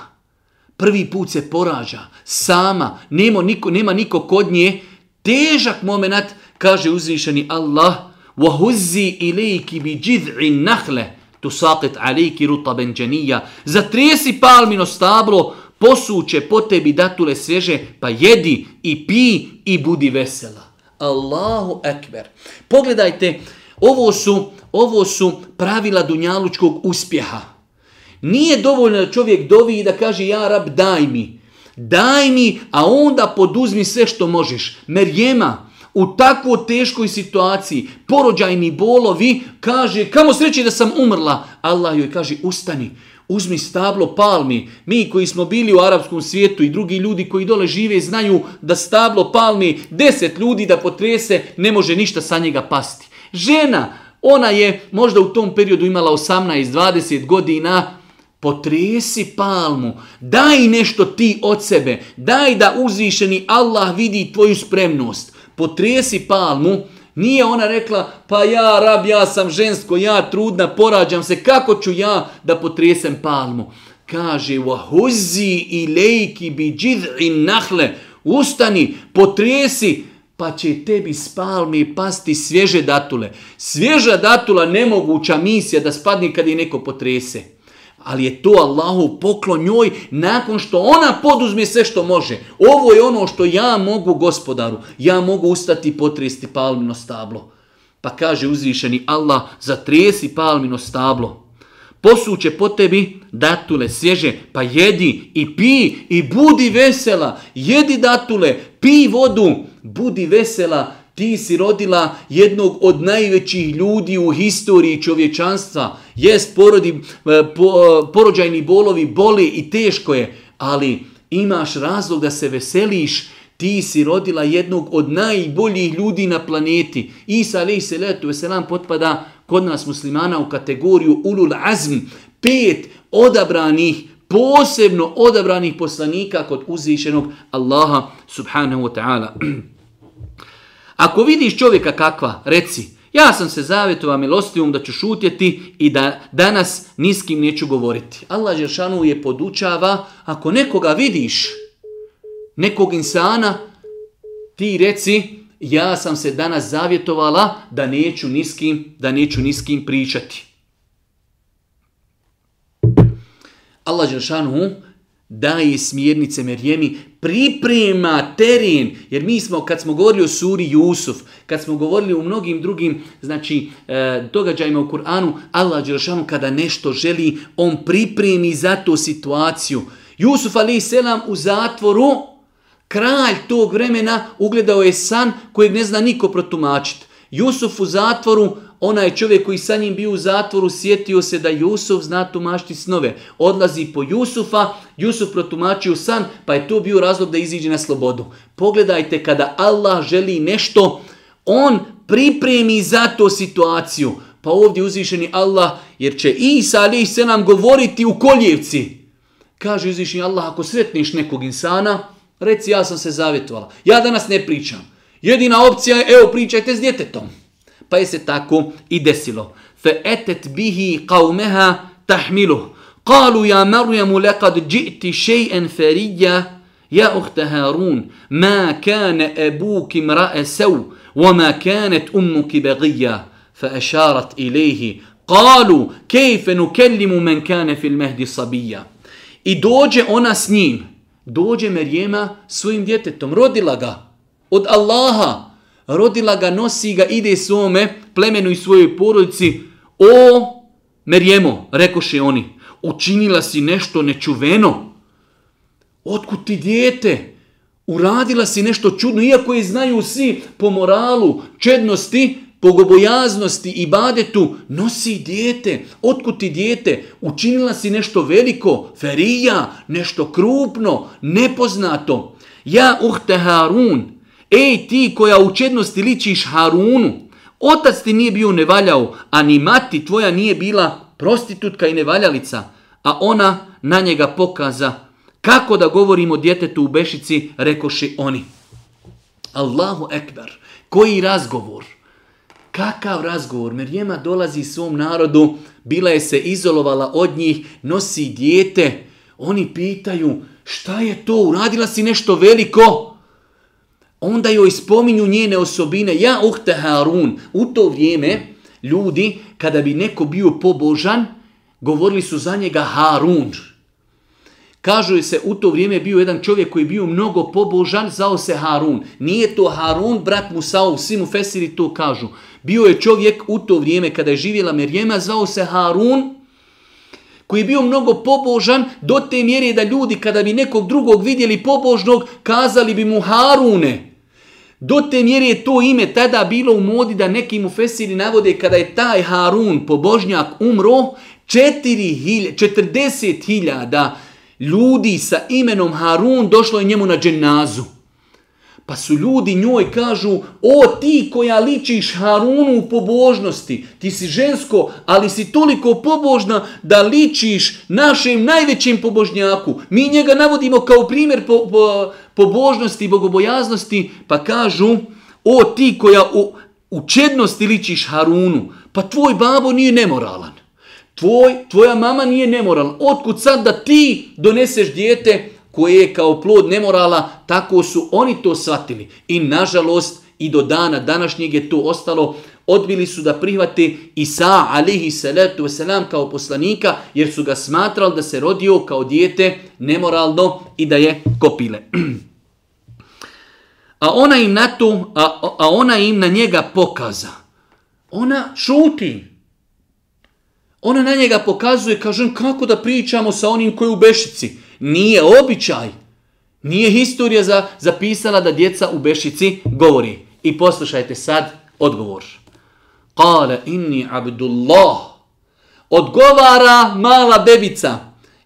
Prvi put se porađa, sama, nema niko, nema niko kod nje. Težak moment, kaže uzvišeni Allah, وَهُزِّي إِلَيْكِ بِجِذْعِ النَّخْلَ تُسَاقِتْ عَلَيْكِ رُطَ جَنِيًّا Zatresi palmino stablo, posuće po tebi datule svježe, pa jedi i pi i budi vesela. Allahu ekber. Pogledajte, ovo su, ovo su pravila dunjalučkog uspjeha. Nije dovoljno da čovjek dovi i da kaže ja rab daj mi. Daj mi, a onda poduzmi sve što možeš. Merjema, u takvoj teškoj situaciji, porođajni bolovi, kaže, kamo sreći da sam umrla. Allah joj kaže, ustani, Uzmi stablo palmi. Mi koji smo bili u arapskom svijetu i drugi ljudi koji dole žive znaju da stablo palmi deset ljudi da potrese ne može ništa sa njega pasti. Žena, ona je možda u tom periodu imala 18-20 godina, Potresi palmu, daj nešto ti od sebe, daj da uzvišeni Allah vidi tvoju spremnost. Potresi palmu, nije ona rekla, pa ja rab, ja sam žensko, ja trudna, porađam se, kako ću ja da potresem palmu? Kaže, wahuzi i lejki bi i nahle, ustani, potresi, pa će tebi s palmi pasti svježe datule. Svježa datula nemoguća misija da spadne kad je neko potrese ali je to Allahu poklon njoj nakon što ona poduzme sve što može. Ovo je ono što ja mogu gospodaru, ja mogu ustati i potresti palmino stablo. Pa kaže uzvišeni Allah, zatresi palmino stablo. Posuće po tebi datule svježe, pa jedi i pi i budi vesela. Jedi datule, pi vodu, budi vesela, ti si rodila jednog od najvećih ljudi u historiji čovječanstva. Jes, e, e, porođajni bolovi boli i teško je, ali imaš razlog da se veseliš, ti si rodila jednog od najboljih ljudi na planeti. Isa alaih salatu veselam potpada kod nas muslimana u kategoriju ulul azm, pet odabranih, posebno odabranih poslanika kod uzvišenog Allaha subhanahu wa ta'ala. [clears throat] Ako vidiš čovjeka kakva, reci, ja sam se zavjetova milostivom da ću šutjeti i da danas ni s kim neću govoriti. Allah Žešanu je podučava, ako nekoga vidiš, nekog insana, ti reci, ja sam se danas zavjetovala da neću ni s kim, da neću pričati. Allah Žešanu daje smjernice Merjemi, priprema teren, jer mi smo, kad smo govorili o suri Jusuf, kad smo govorili o mnogim drugim znači, e, događajima u Kur'anu, Allah Đerašanu, kada nešto želi, on pripremi za tu situaciju. Jusuf Ali Selam u zatvoru, kralj tog vremena ugledao je san kojeg ne zna niko protumačiti. Jusuf u zatvoru, onaj čovjek koji sa njim bio u zatvoru sjetio se da Jusuf zna tumačiti snove. Odlazi po Jusufa, Jusuf protumačio san, pa je to bio razlog da iziđe na slobodu. Pogledajte kada Allah želi nešto, on pripremi za to situaciju. Pa ovdje uzvišeni Allah, jer će Isa ali se nam govoriti u koljevci. Kaže uzvišeni Allah, ako sretniš nekog insana, reci ja sam se zavjetovala. Ja danas ne pričam. Jedina opcija je, evo pričajte s djetetom. pa je se tako i desilo. Fe etet bihi qavmeha tahmiluh. Kalu ja Marjamu lekad džiti šejen ferija ja uhte Harun. Ma kane ebuki mrae sev. وما كانت أمك بغية فأشارت إليه قالوا كيف نكلم من كان fil المهدي صبيا I dođe ona s njim. Dođe Merijema svojim djetetom. Rodila ga. Od Allaha. rodila ga, nosi ga, ide svome plemenu i svojoj porodici. O, Merjemo, rekoše oni, učinila si nešto nečuveno. Otkud ti dijete? Uradila si nešto čudno, iako je znaju svi po moralu, čednosti, pogobojaznosti i badetu, nosi dijete, otkud ti dijete, učinila si nešto veliko, ferija, nešto krupno, nepoznato. Ja uhte Harun, Ej ti koja u čednosti ličiš Harunu, otac ti nije bio nevaljao, a ni mati tvoja nije bila prostitutka i nevaljalica, a ona na njega pokaza kako da govorimo djetetu u Bešici, rekoši oni. Allahu ekber, koji razgovor? Kakav razgovor? Merjema dolazi svom narodu, bila je se izolovala od njih, nosi dijete. Oni pitaju, šta je to, uradila si nešto veliko? onda joj spominju njene osobine. Ja uhte Harun. U to vrijeme ljudi, kada bi neko bio pobožan, govorili su za njega Harun. Kažu je se, u to vrijeme bio jedan čovjek koji je bio mnogo pobožan, zao se Harun. Nije to Harun, brat Musaov, svi mu Fesiri to kažu. Bio je čovjek u to vrijeme kada je živjela Merjema, zvao se Harun, koji je bio mnogo pobožan do te mjere da ljudi kada bi nekog drugog vidjeli pobožnog, kazali bi mu Harune. Do te je to ime tada bilo u modi da neki mu fesiri navode kada je taj Harun, pobožnjak, umro, 40.000 ljudi sa imenom Harun došlo je njemu na dženazu. Pa su ljudi njoj kažu, o ti koja ličiš Harunu u pobožnosti, ti si žensko, ali si toliko pobožna da ličiš našem najvećem pobožnjaku. Mi njega navodimo kao primjer po, pobožnosti i bogobojaznosti, pa kažu, o ti koja u, u čednosti ličiš Harunu, pa tvoj babo nije nemoralan. Tvoj, tvoja mama nije nemoralna. Otkud sad da ti doneseš dijete koje je kao plod nemorala, tako su oni to shvatili. I nažalost, i do dana današnjeg je to ostalo, odbili su da prihvate Isa alihi salatu wasalam kao poslanika, jer su ga smatrali da se rodio kao dijete nemoralno i da je kopile. [clears throat] A ona im na a, ona im na njega pokaza. Ona šuti. Ona na njega pokazuje, kažem, kako da pričamo sa onim koji u Bešici. Nije običaj. Nije historija za, da djeca u Bešici govori. I poslušajte sad odgovor. Kale inni abdullah. Odgovara mala bebica.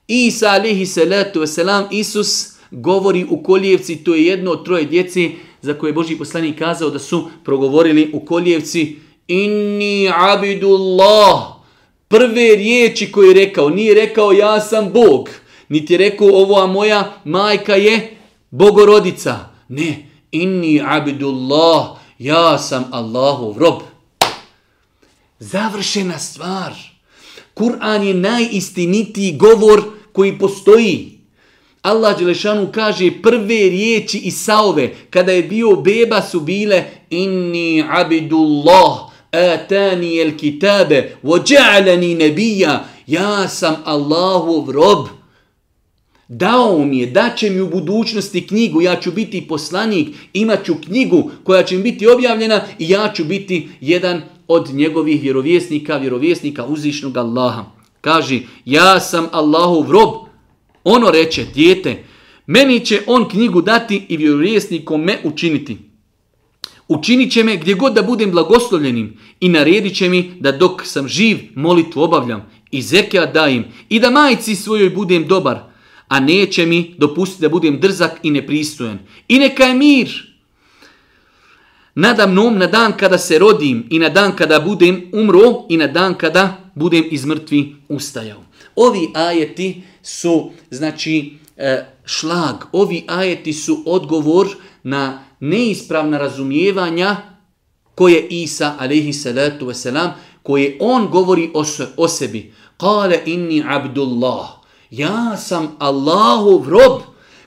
Isa alihi salatu wasalam, Isus govori u Koljevci, to je jedno od troje djeci za koje je Boži poslanik kazao da su progovorili u Koljevci Inni abidullah. Prve riječi koje je rekao, nije rekao ja sam Bog niti je rekao ovo, a moja majka je bogorodica. Ne, inni abidullah, ja sam Allahov rob. Završena stvar. Kur'an je najistinitiji govor koji postoji. Allah Đelešanu kaže prve riječi i saove kada je bio beba su bile inni abidullah atani el kitabe vođalani nebija ja sam Allahov rob Dao mi je, dat će mi u budućnosti knjigu, ja ću biti poslanik, imat ću knjigu koja će mi biti objavljena i ja ću biti jedan od njegovih vjerovjesnika, vjerovjesnika uzvišnog Allaha. Kaži, ja sam Allahov rob. Ono reče, dijete, meni će on knjigu dati i vjerovjesnikom me učiniti. Učinit će me gdje god da budem blagoslovljenim i naredit će mi da dok sam živ molitvu obavljam i zekija dajem i da majci svojoj budem dobar a neće mi dopustiti da budem drzak i nepristojan. I neka je mir. Nada mnom na dan kada se rodim i na dan kada budem umro i na dan kada budem iz mrtvi ustajao. Ovi ajeti su, znači, e, šlag. Ovi ajeti su odgovor na neispravna razumijevanja koje Isa, alaihi salatu wasalam, koje on govori o, o sebi. Kale inni abdullah ja sam Allahov rob,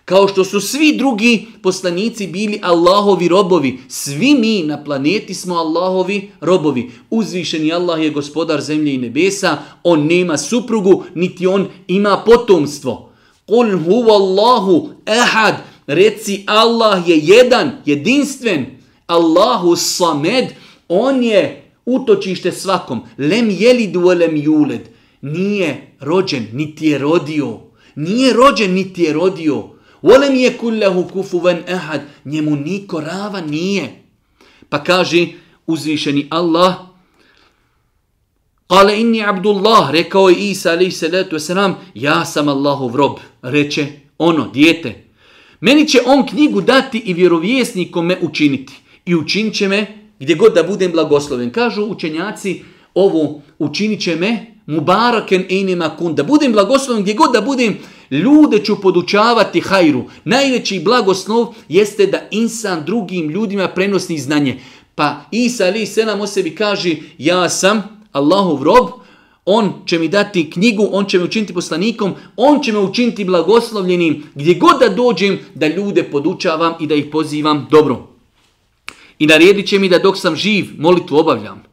kao što su svi drugi poslanici bili Allahovi robovi. Svi mi na planeti smo Allahovi robovi. Uzvišeni Allah je gospodar zemlje i nebesa, on nema suprugu, niti on ima potomstvo. On Allahu, ehad, reci Allah je jedan, jedinstven. Allahu samed, on je utočište svakom. Lem jelidu lem juled. Nije rođen, niti je rodio. Nije rođen, niti je rodio. Volem je kullahu ven ehad. Njemu niko rava nije. Pa kaže uzvišeni Allah, Kale inni Abdullah, rekao je Isa alaih salatu wasalam, ja sam Allahov rob, reče ono, dijete. Meni će on knjigu dati i vjerovjesnikom me učiniti. I učinit će me gdje god da budem blagosloven. Kažu učenjaci, ovo učinit će me Mubaraken inima kun, da budem blagoslovljen gdje god da budem, ljude ću podučavati hajru. Najveći blagoslov jeste da insan drugim ljudima prenosi znanje. Pa Isa ali selam o sebi kaže, ja sam Allahov rob, on će mi dati knjigu, on će me učiniti poslanikom, on će me učiniti blagoslovljenim, gdje god da dođem, da ljude podučavam i da ih pozivam dobro. I naredit će mi da dok sam živ, molitvu obavljam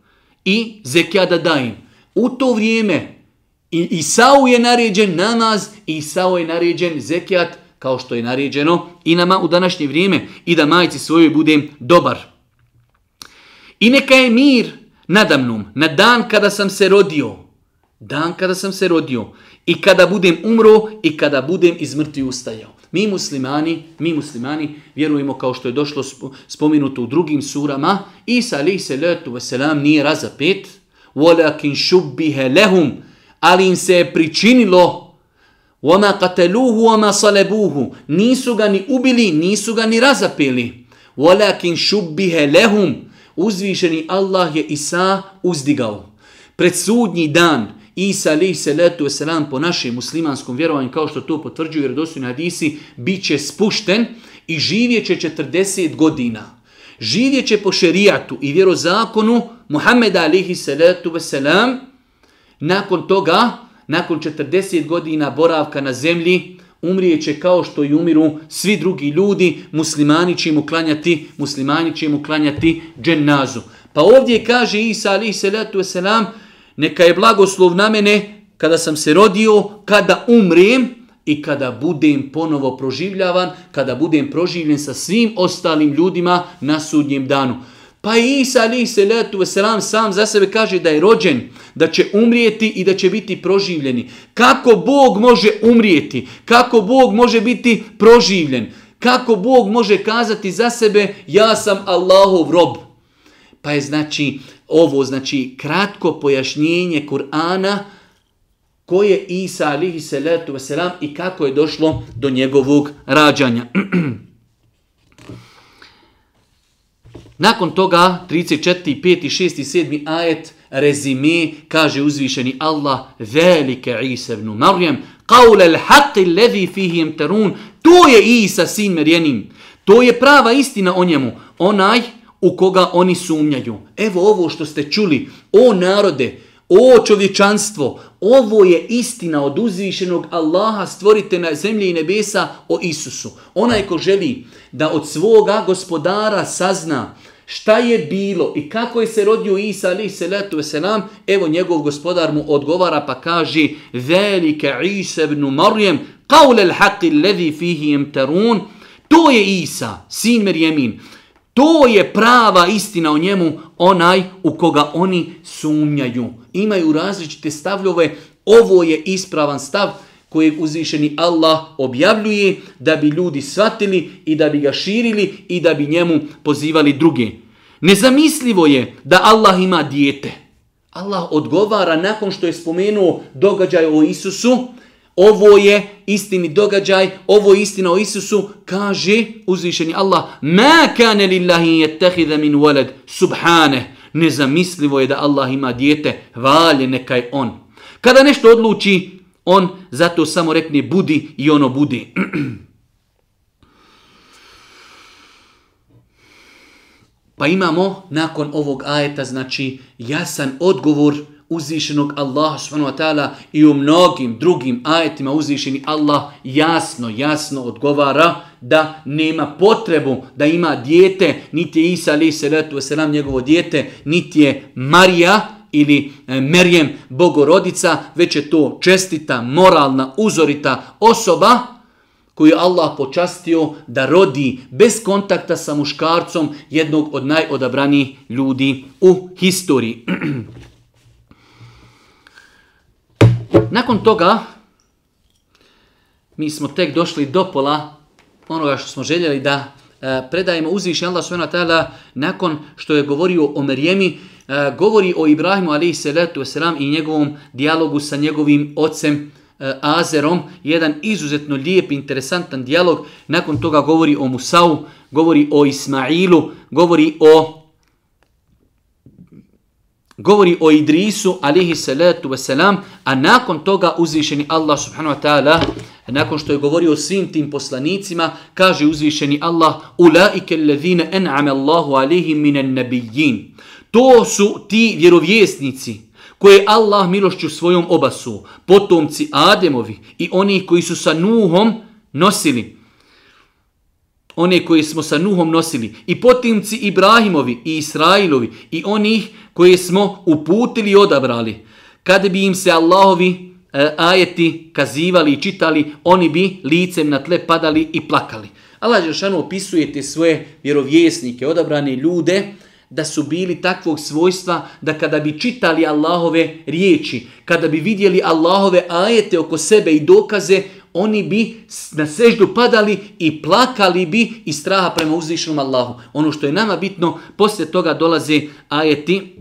i zekija da dajem. U to vrijeme i Isau je naređen namaz, i Isau je naređen zekijat, kao što je naređeno i nama u današnje vrijeme, i da majci svojoj budem dobar. I neka je mir nadamnom, na dan kada sam se rodio, dan kada sam se rodio, i kada budem umro, i kada budem iz mrtvi ustajao. Mi muslimani, mi muslimani vjerujemo kao što je došlo spomenuto u drugim surama, Isa alaih salatu wasalam nije razapet, ولكن شبه لهم Ali im se je pričinilo وما قتلوه وما صلبوه Nisu ga ni ubili, nisu ga ni razapili. ولكن شبه لهم Uzvišeni Allah je Isa uzdigao. Pred sudnji dan Isa se letu selam po našem muslimanskom vjerovanju, kao što to potvrđuju jer hadisi, Biće spušten i živjet će 40 godina živjet će po šerijatu i vjerozakonu Muhammeda alihi salatu wasalam, nakon toga, nakon 40 godina boravka na zemlji, umrijeće kao što i umiru svi drugi ljudi, muslimani će mu klanjati, muslimani će im uklanjati džennazu. Pa ovdje kaže Isa alihi salatu wasalam, neka je blagoslov na mene kada sam se rodio, kada umrem, i kada budem ponovo proživljavan, kada budem proživljen sa svim ostalim ljudima na sudnjem danu. Pa i Isa ali se letu veselam sam za sebe kaže da je rođen, da će umrijeti i da će biti proživljeni. Kako Bog može umrijeti? Kako Bog može biti proživljen? Kako Bog može kazati za sebe ja sam Allahov rob? Pa je znači ovo znači kratko pojašnjenje Kur'ana ko je Isa alihi salatu wasalam i kako je došlo do njegovog rađanja. [clears throat] Nakon toga 34. 5. 6. 7. ajet rezime kaže uzvišeni Allah velike Isa ibn Marjem qaul al haqq alladhi to je Isa sin Marjanin to je prava istina o njemu onaj u koga oni sumnjaju evo ovo što ste čuli o narode o čovječanstvo, ovo je istina od uzvišenog Allaha stvorite na zemlji i nebesa o Isusu. Onaj ko želi da od svoga gospodara sazna šta je bilo i kako je se rodio Isa ali se letu nam evo njegov gospodar mu odgovara pa kaže velike Isa ibn Marijem kaulel haqi levi fihi imtarun, To je Isa, sin Merjemin to je prava istina o njemu, onaj u koga oni sumnjaju. Imaju različite stavljove, ovo je ispravan stav kojeg uzvišeni Allah objavljuje da bi ljudi shvatili i da bi ga širili i da bi njemu pozivali druge. Nezamislivo je da Allah ima dijete. Allah odgovara nakon što je spomenuo događaj o Isusu, ovo je istini događaj, ovo je istina o Isusu, kaže uzvišeni Allah, ma kane lillahi jettehide min walad, subhane, nezamislivo je da Allah ima dijete, valje nekaj on. Kada nešto odluči, on zato samo rekne budi i ono budi. [clears throat] Pa imamo nakon ovog ajeta znači jasan odgovor uzvišenog Allaha subhanahu wa ta'ala i u mnogim drugim ajetima uzvišeni Allah jasno, jasno odgovara da nema potrebu da ima dijete, niti je Isa alaih salatu wasalam njegovo dijete, niti je Marija ili e, Merjem bogorodica, već je to čestita, moralna, uzorita osoba koju je Allah počastio da rodi bez kontakta sa muškarcom jednog od najodabranijih ljudi u historiji. [clears throat] Nakon toga, mi smo tek došli do pola onoga što smo željeli da e, predajemo uzviši Allah subhanahu nakon što je govorio o Merijemi, e, govori o Ibrahimu alaihi salatu wasalam i njegovom dijalogu sa njegovim ocem e, Azerom, jedan izuzetno lijep, interesantan dijalog. Nakon toga govori o Musau, govori o Ismailu, govori o govori o Idrisu alihi salatu wasalam, a nakon toga uzvišeni Allah subhanahu wa ta'ala, nakon što je govorio o svim tim poslanicima, kaže uzvišeni Allah, ulaike allazine en'ame Allahu alihim minan nabijin. To su ti vjerovjesnici koje Allah milošću svojom obasu, potomci Ademovi i oni koji su sa Nuhom nosili one koji smo sa Nuhom nosili, i potimci Ibrahimovi i Israilovi, i onih koje smo uputili i odabrali. Kada bi im se Allahovi e, ajeti kazivali i čitali, oni bi licem na tle padali i plakali. Allah Žešanu opisuje svoje vjerovjesnike, odabrane ljude, da su bili takvog svojstva da kada bi čitali Allahove riječi, kada bi vidjeli Allahove ajete oko sebe i dokaze, oni bi na seždu padali i plakali bi iz straha prema uzvišenom Allahu. Ono što je nama bitno, poslije toga dolaze ajeti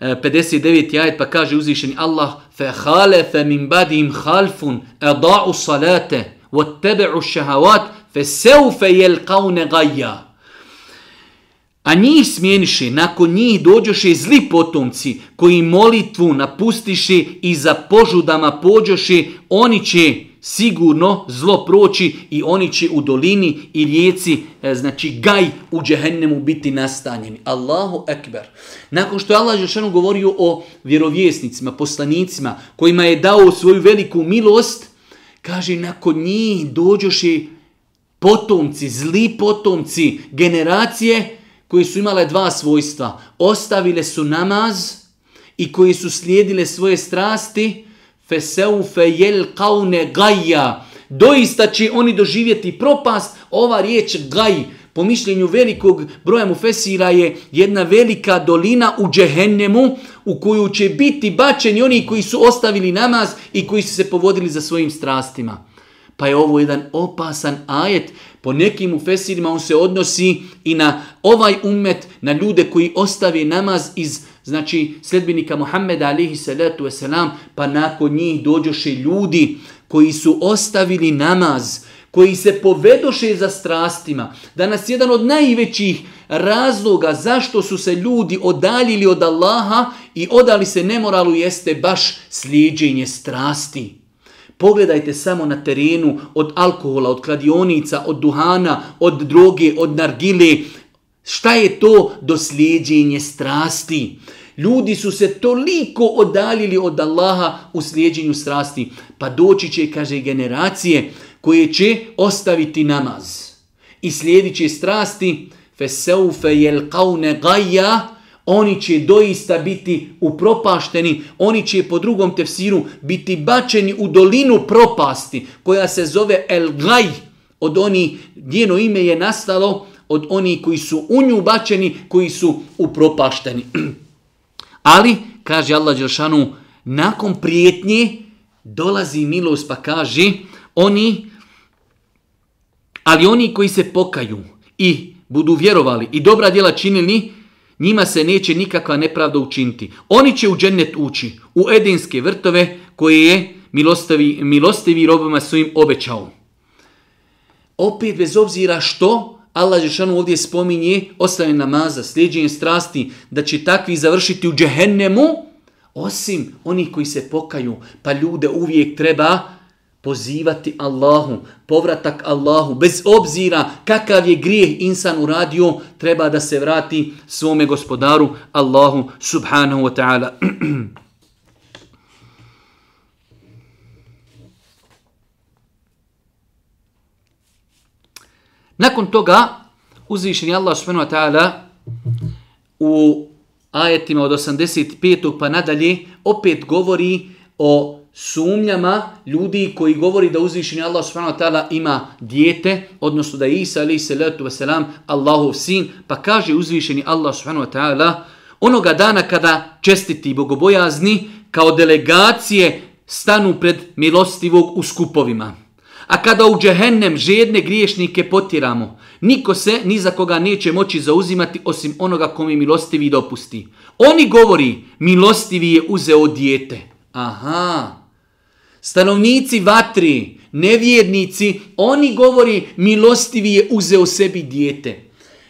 59. E, ajet pa kaže uzvišeni Allah فَخَالَفَ مِنْ بَدِهِمْ خَالْفٌ أَضَعُ صَلَاتَ وَاتَّبَعُ الشَّهَوَاتِ فَسَوْفَ يَلْقَوْنَ غَيَّا a njih smijeniše, nakon njih dođoše zli potomci, koji molitvu napustiše i za požudama pođoše, oni će sigurno zlo proći i oni će u dolini i rijeci, e, znači gaj u džehennemu biti nastanjeni. Allahu ekber. Nakon što je Allah Žešanu govorio o vjerovjesnicima, poslanicima, kojima je dao svoju veliku milost, kaže nakon njih dođoše potomci, zli potomci, generacije koji su imale dva svojstva. Ostavile su namaz i koji su slijedile svoje strasti. Feseu, jel kaune gaja. Doista će oni doživjeti propast. Ova riječ gaj, po mišljenju velikog broja mufesira je jedna velika dolina u džehennemu u koju će biti bačeni oni koji su ostavili namaz i koji su se povodili za svojim strastima. Pa je ovo jedan opasan ajet po nekim ufesirima on se odnosi i na ovaj umet, na ljude koji ostavi namaz iz znači sljedbenika Muhammeda alihi salatu wasalam, pa nakon njih dođoše ljudi koji su ostavili namaz, koji se povedoše za strastima. Danas jedan od najvećih razloga zašto su se ljudi odaljili od Allaha i odali se nemoralu jeste baš slijeđenje strasti. Pogledajte samo na terenu od alkohola, od kladionica, od duhana, od droge, od nargile. Šta je to dosljeđenje strasti? Ljudi su se toliko odaljili od Allaha u slijeđenju strasti. Pa doći će, kaže, generacije koje će ostaviti namaz. I slijedit će strasti. فَسَوْفَ يَلْقَوْنَ غَيَّا oni će doista biti upropašteni, oni će po drugom tefsiru biti bačeni u dolinu propasti koja se zove El Gaj. Od oni, njeno ime je nastalo od oni koji su u nju bačeni, koji su upropašteni. [clears throat] Ali, kaže Allah Đelšanu, nakon prijetnje dolazi milost pa kaže oni, ali oni koji se pokaju i budu vjerovali i dobra djela činili, njima se neće nikakva nepravda učiniti. Oni će u džennet ući, u edinske vrtove koje je milostavi, milostivi robima svojim obećao. Opet, bez obzira što, Allah Žešanu ovdje spominje ostaje namaza, sljeđenje strasti, da će takvi završiti u džehennemu, osim onih koji se pokaju, pa ljude uvijek treba pozivati Allahu, povratak Allahu, bez obzira kakav je grijeh insan uradio, treba da se vrati svome gospodaru Allahu subhanahu wa ta'ala. [clears throat] Nakon toga, uzvišeni Allah subhanahu wa ta'ala u ajetima od 85. pa nadalje opet govori o sumnjama ljudi koji govori da uzvišeni Allah subhanahu wa ta'ala ima dijete, odnosno da je Isa alaihi salatu selam Allahov sin, pa kaže uzvišeni Allah subhanahu wa ta'ala onoga dana kada čestiti bogobojazni kao delegacije stanu pred milostivog u skupovima. A kada u džehennem žedne griješnike potiramo, niko se ni za koga neće moći zauzimati osim onoga kome milostivi dopusti. Oni govori, milostivi je uzeo dijete. Aha, Stanovnici vatri, nevjernici, oni govori milostivi je uzeo sebi dijete.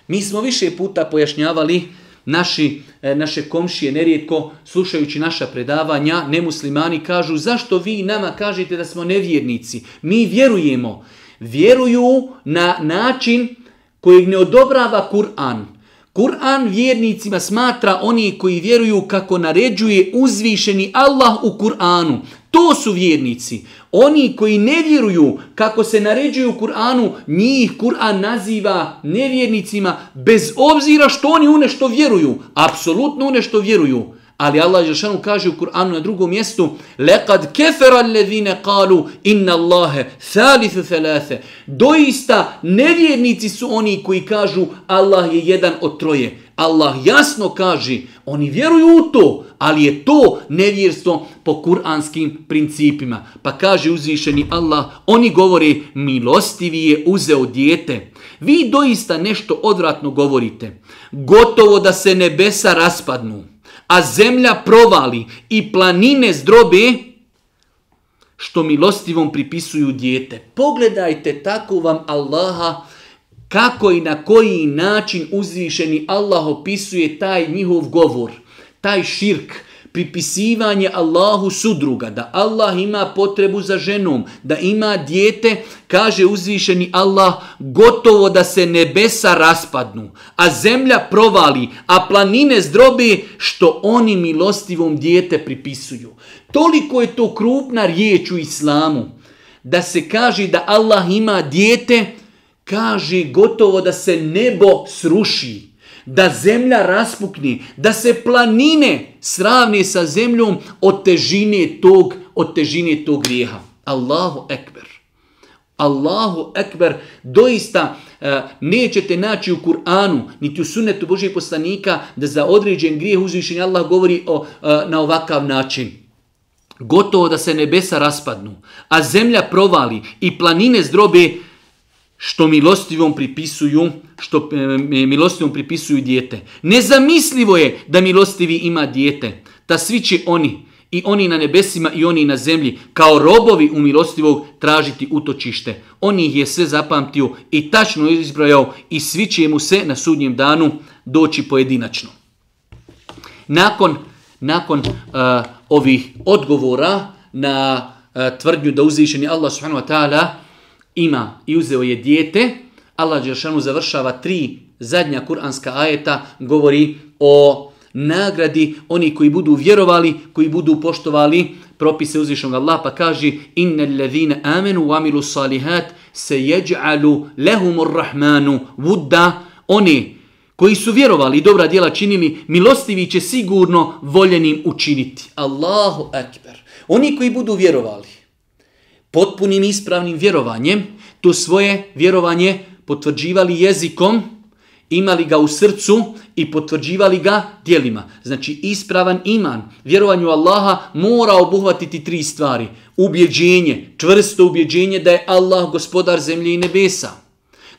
Mi smo više puta pojašnjavali naši, e, naše komšije, nerijetko slušajući naša predavanja, nemuslimani kažu zašto vi nama kažete da smo nevjernici? Mi vjerujemo. Vjeruju na način kojeg ne odobrava Kur'an. Kur'an vjernicima smatra oni koji vjeruju kako naređuje uzvišeni Allah u Kur'anu. To su vjernici. Oni koji ne vjeruju kako se naređuju u Kur'anu, njih Kur'an naziva nevjernicima bez obzira što oni u nešto vjeruju. Apsolutno u nešto vjeruju. Ali Allah Žešanu kaže u Kur'anu na drugom mjestu Lekad keferan levine kalu inna Allahe thalithu Doista nevjernici su oni koji kažu Allah je jedan od troje. Allah jasno kaže, oni vjeruju u to, ali je to nevjerstvo po kuranskim principima. Pa kaže uzvišeni Allah, oni govore, milostivi je uzeo dijete. Vi doista nešto odvratno govorite. Gotovo da se nebesa raspadnu a zemlja provali i planine zdrobe, što milostivom pripisuju dijete. Pogledajte tako vam Allaha kako i na koji način uzvišeni Allah opisuje taj njihov govor, taj širk, pripisivanje Allahu sudruga, da Allah ima potrebu za ženom, da ima dijete, kaže uzvišeni Allah, gotovo da se nebesa raspadnu, a zemlja provali, a planine zdrobi, što oni milostivom dijete pripisuju. Toliko je to krupna riječ u islamu, da se kaže da Allah ima dijete, kaže gotovo da se nebo sruši da zemlja raspukni, da se planine sravne sa zemljom od težine tog, od težine tog grijeha. Allahu ekber. Allahu ekber. Doista e, nećete naći u Kur'anu, niti u sunetu Božih poslanika, da za određen grijeh uzvišenja Allah govori o, e, na ovakav način. Gotovo da se nebesa raspadnu, a zemlja provali i planine zdrobe, što milostivom pripisuju, što eh, milostivom pripisuju dijete. Nezamislivo je da milostivi ima dijete. Ta svi će oni, i oni na nebesima i oni na zemlji, kao robovi u milostivog tražiti utočište. On ih je sve zapamtio i tačno izbrojao i svi će mu se na sudnjem danu doći pojedinačno. Nakon, nakon eh, ovih odgovora na eh, tvrdnju da uzvišeni Allah subhanahu wa ta'ala ima i uzeo je dijete, Allah Đeršanu završava tri zadnja kuranska ajeta, govori o nagradi oni koji budu vjerovali, koji budu poštovali propise uzvišnog Allah, pa kaže Inne levine amenu amilu salihat se jeđalu lehumur rahmanu Oni koji su vjerovali i dobra djela činili, milostivi će sigurno voljenim učiniti. Allahu akbar. Oni koji budu vjerovali, potpunim ispravnim vjerovanjem, to svoje vjerovanje potvrđivali jezikom, imali ga u srcu i potvrđivali ga dijelima. Znači ispravan iman, vjerovanju Allaha mora obuhvatiti tri stvari. Ubjeđenje, čvrsto ubjeđenje da je Allah gospodar zemlje i nebesa.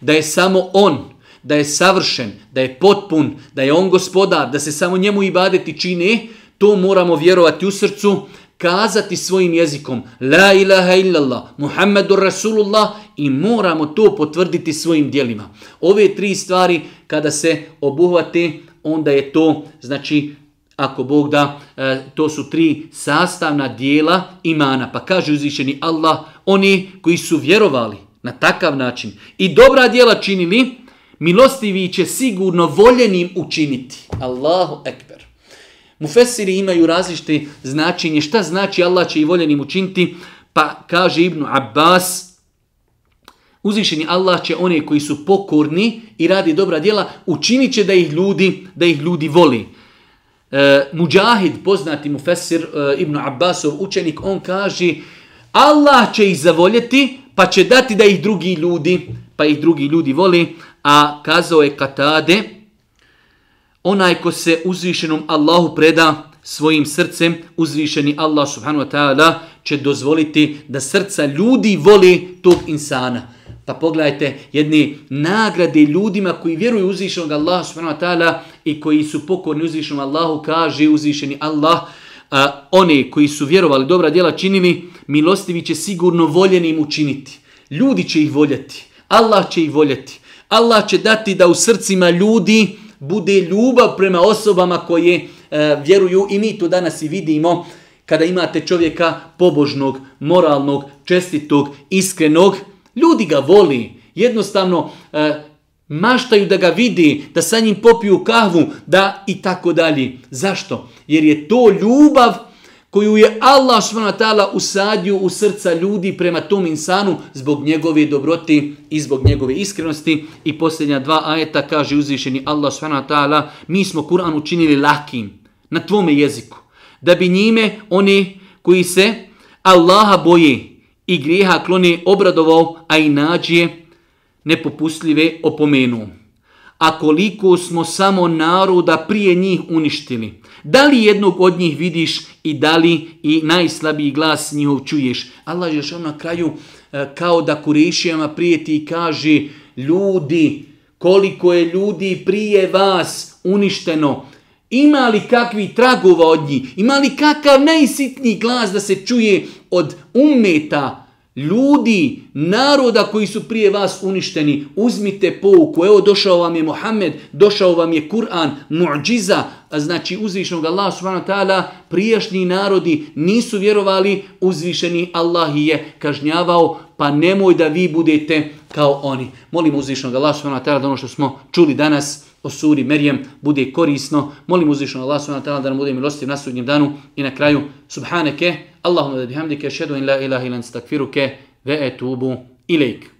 Da je samo On, da je savršen, da je potpun, da je On gospodar, da se samo njemu i badeti čine, to moramo vjerovati u srcu, kazati svojim jezikom La ilaha illallah, Muhammedur Rasulullah i moramo to potvrditi svojim dijelima. Ove tri stvari kada se obuhvate, onda je to, znači, ako Bog da, e, to su tri sastavna dijela imana. Pa kaže uzvišeni Allah, oni koji su vjerovali na takav način i dobra dijela činili, milostivi će sigurno voljenim učiniti. Allahu ekber. Mufesiri imaju različite značenje. Šta znači Allah će i voljenim učiniti? Pa kaže Ibnu Abbas, uzvišeni Allah će one koji su pokorni i radi dobra djela, učinit će da ih ljudi, da ih ljudi voli. E, Mujahid, poznati mu Fesir e, Ibn Abbasov učenik, on kaže Allah će ih zavoljeti pa će dati da ih drugi ljudi, pa ih drugi ljudi voli, a kazao je Katade, Onaj ko se uzvišenom Allahu preda svojim srcem, uzvišeni Allah subhanahu wa ta'ala će dozvoliti da srca ljudi voli tog insana. Pa pogledajte jedni nagrade ljudima koji vjeruju uzvišenog Allaha subhanahu wa ta'ala i koji su pokorni uzvišenom Allahu, kaže uzvišeni Allah, a, one koji su vjerovali dobra djela činili, milostivi će sigurno voljenim učiniti. Ljudi će ih voljeti. Allah će ih voljeti. Allah će dati da u srcima ljudi bude ljubav prema osobama koje e, vjeruju i mi to danas i vidimo kada imate čovjeka pobožnog, moralnog, čestitog, iskrenog, ljudi ga voli. Jednostavno e, maštaju da ga vidi, da sa njim popiju kahvu, da i tako dalje. Zašto? Jer je to ljubav koju je Allah švanatala usadio u srca ljudi prema tom insanu zbog njegove dobroti i zbog njegove iskrenosti. I posljednja dva ajeta kaže uzvišeni Allah švanatala mi smo Kur'an učinili lakim na tvome jeziku da bi njime oni koji se Allaha boje i grijeha klone obradovao, a i nađe nepopustljive opomenuo a koliko smo samo naroda prije njih uništili. Da li jednog od njih vidiš i da li i najslabiji glas njihov čuješ? Allah je na kraju e, kao da kurešijama prijeti i kaže ljudi, koliko je ljudi prije vas uništeno, ima li kakvi tragova od njih? Ima li kakav najsitniji glas da se čuje od umeta ljudi, naroda koji su prije vas uništeni, uzmite pouku. Evo došao vam je Mohamed, došao vam je Kur'an, muđiza, znači uzvišnog Allah subhanahu ta'ala, prijašnji narodi nisu vjerovali, uzvišeni Allah je kažnjavao, pa nemoj da vi budete kao oni. Molimo uzvišnog Allah subhanahu ta'ala da ono što smo čuli danas, o suri Merijem bude korisno. Molim uzvišno Allah subhanahu wa da nam bude milostiv na sudnjem danu. I na kraju, subhaneke, Allahumma da bihamdike, šedu in la ilaha ilan stakfiruke, ve etubu ilaik.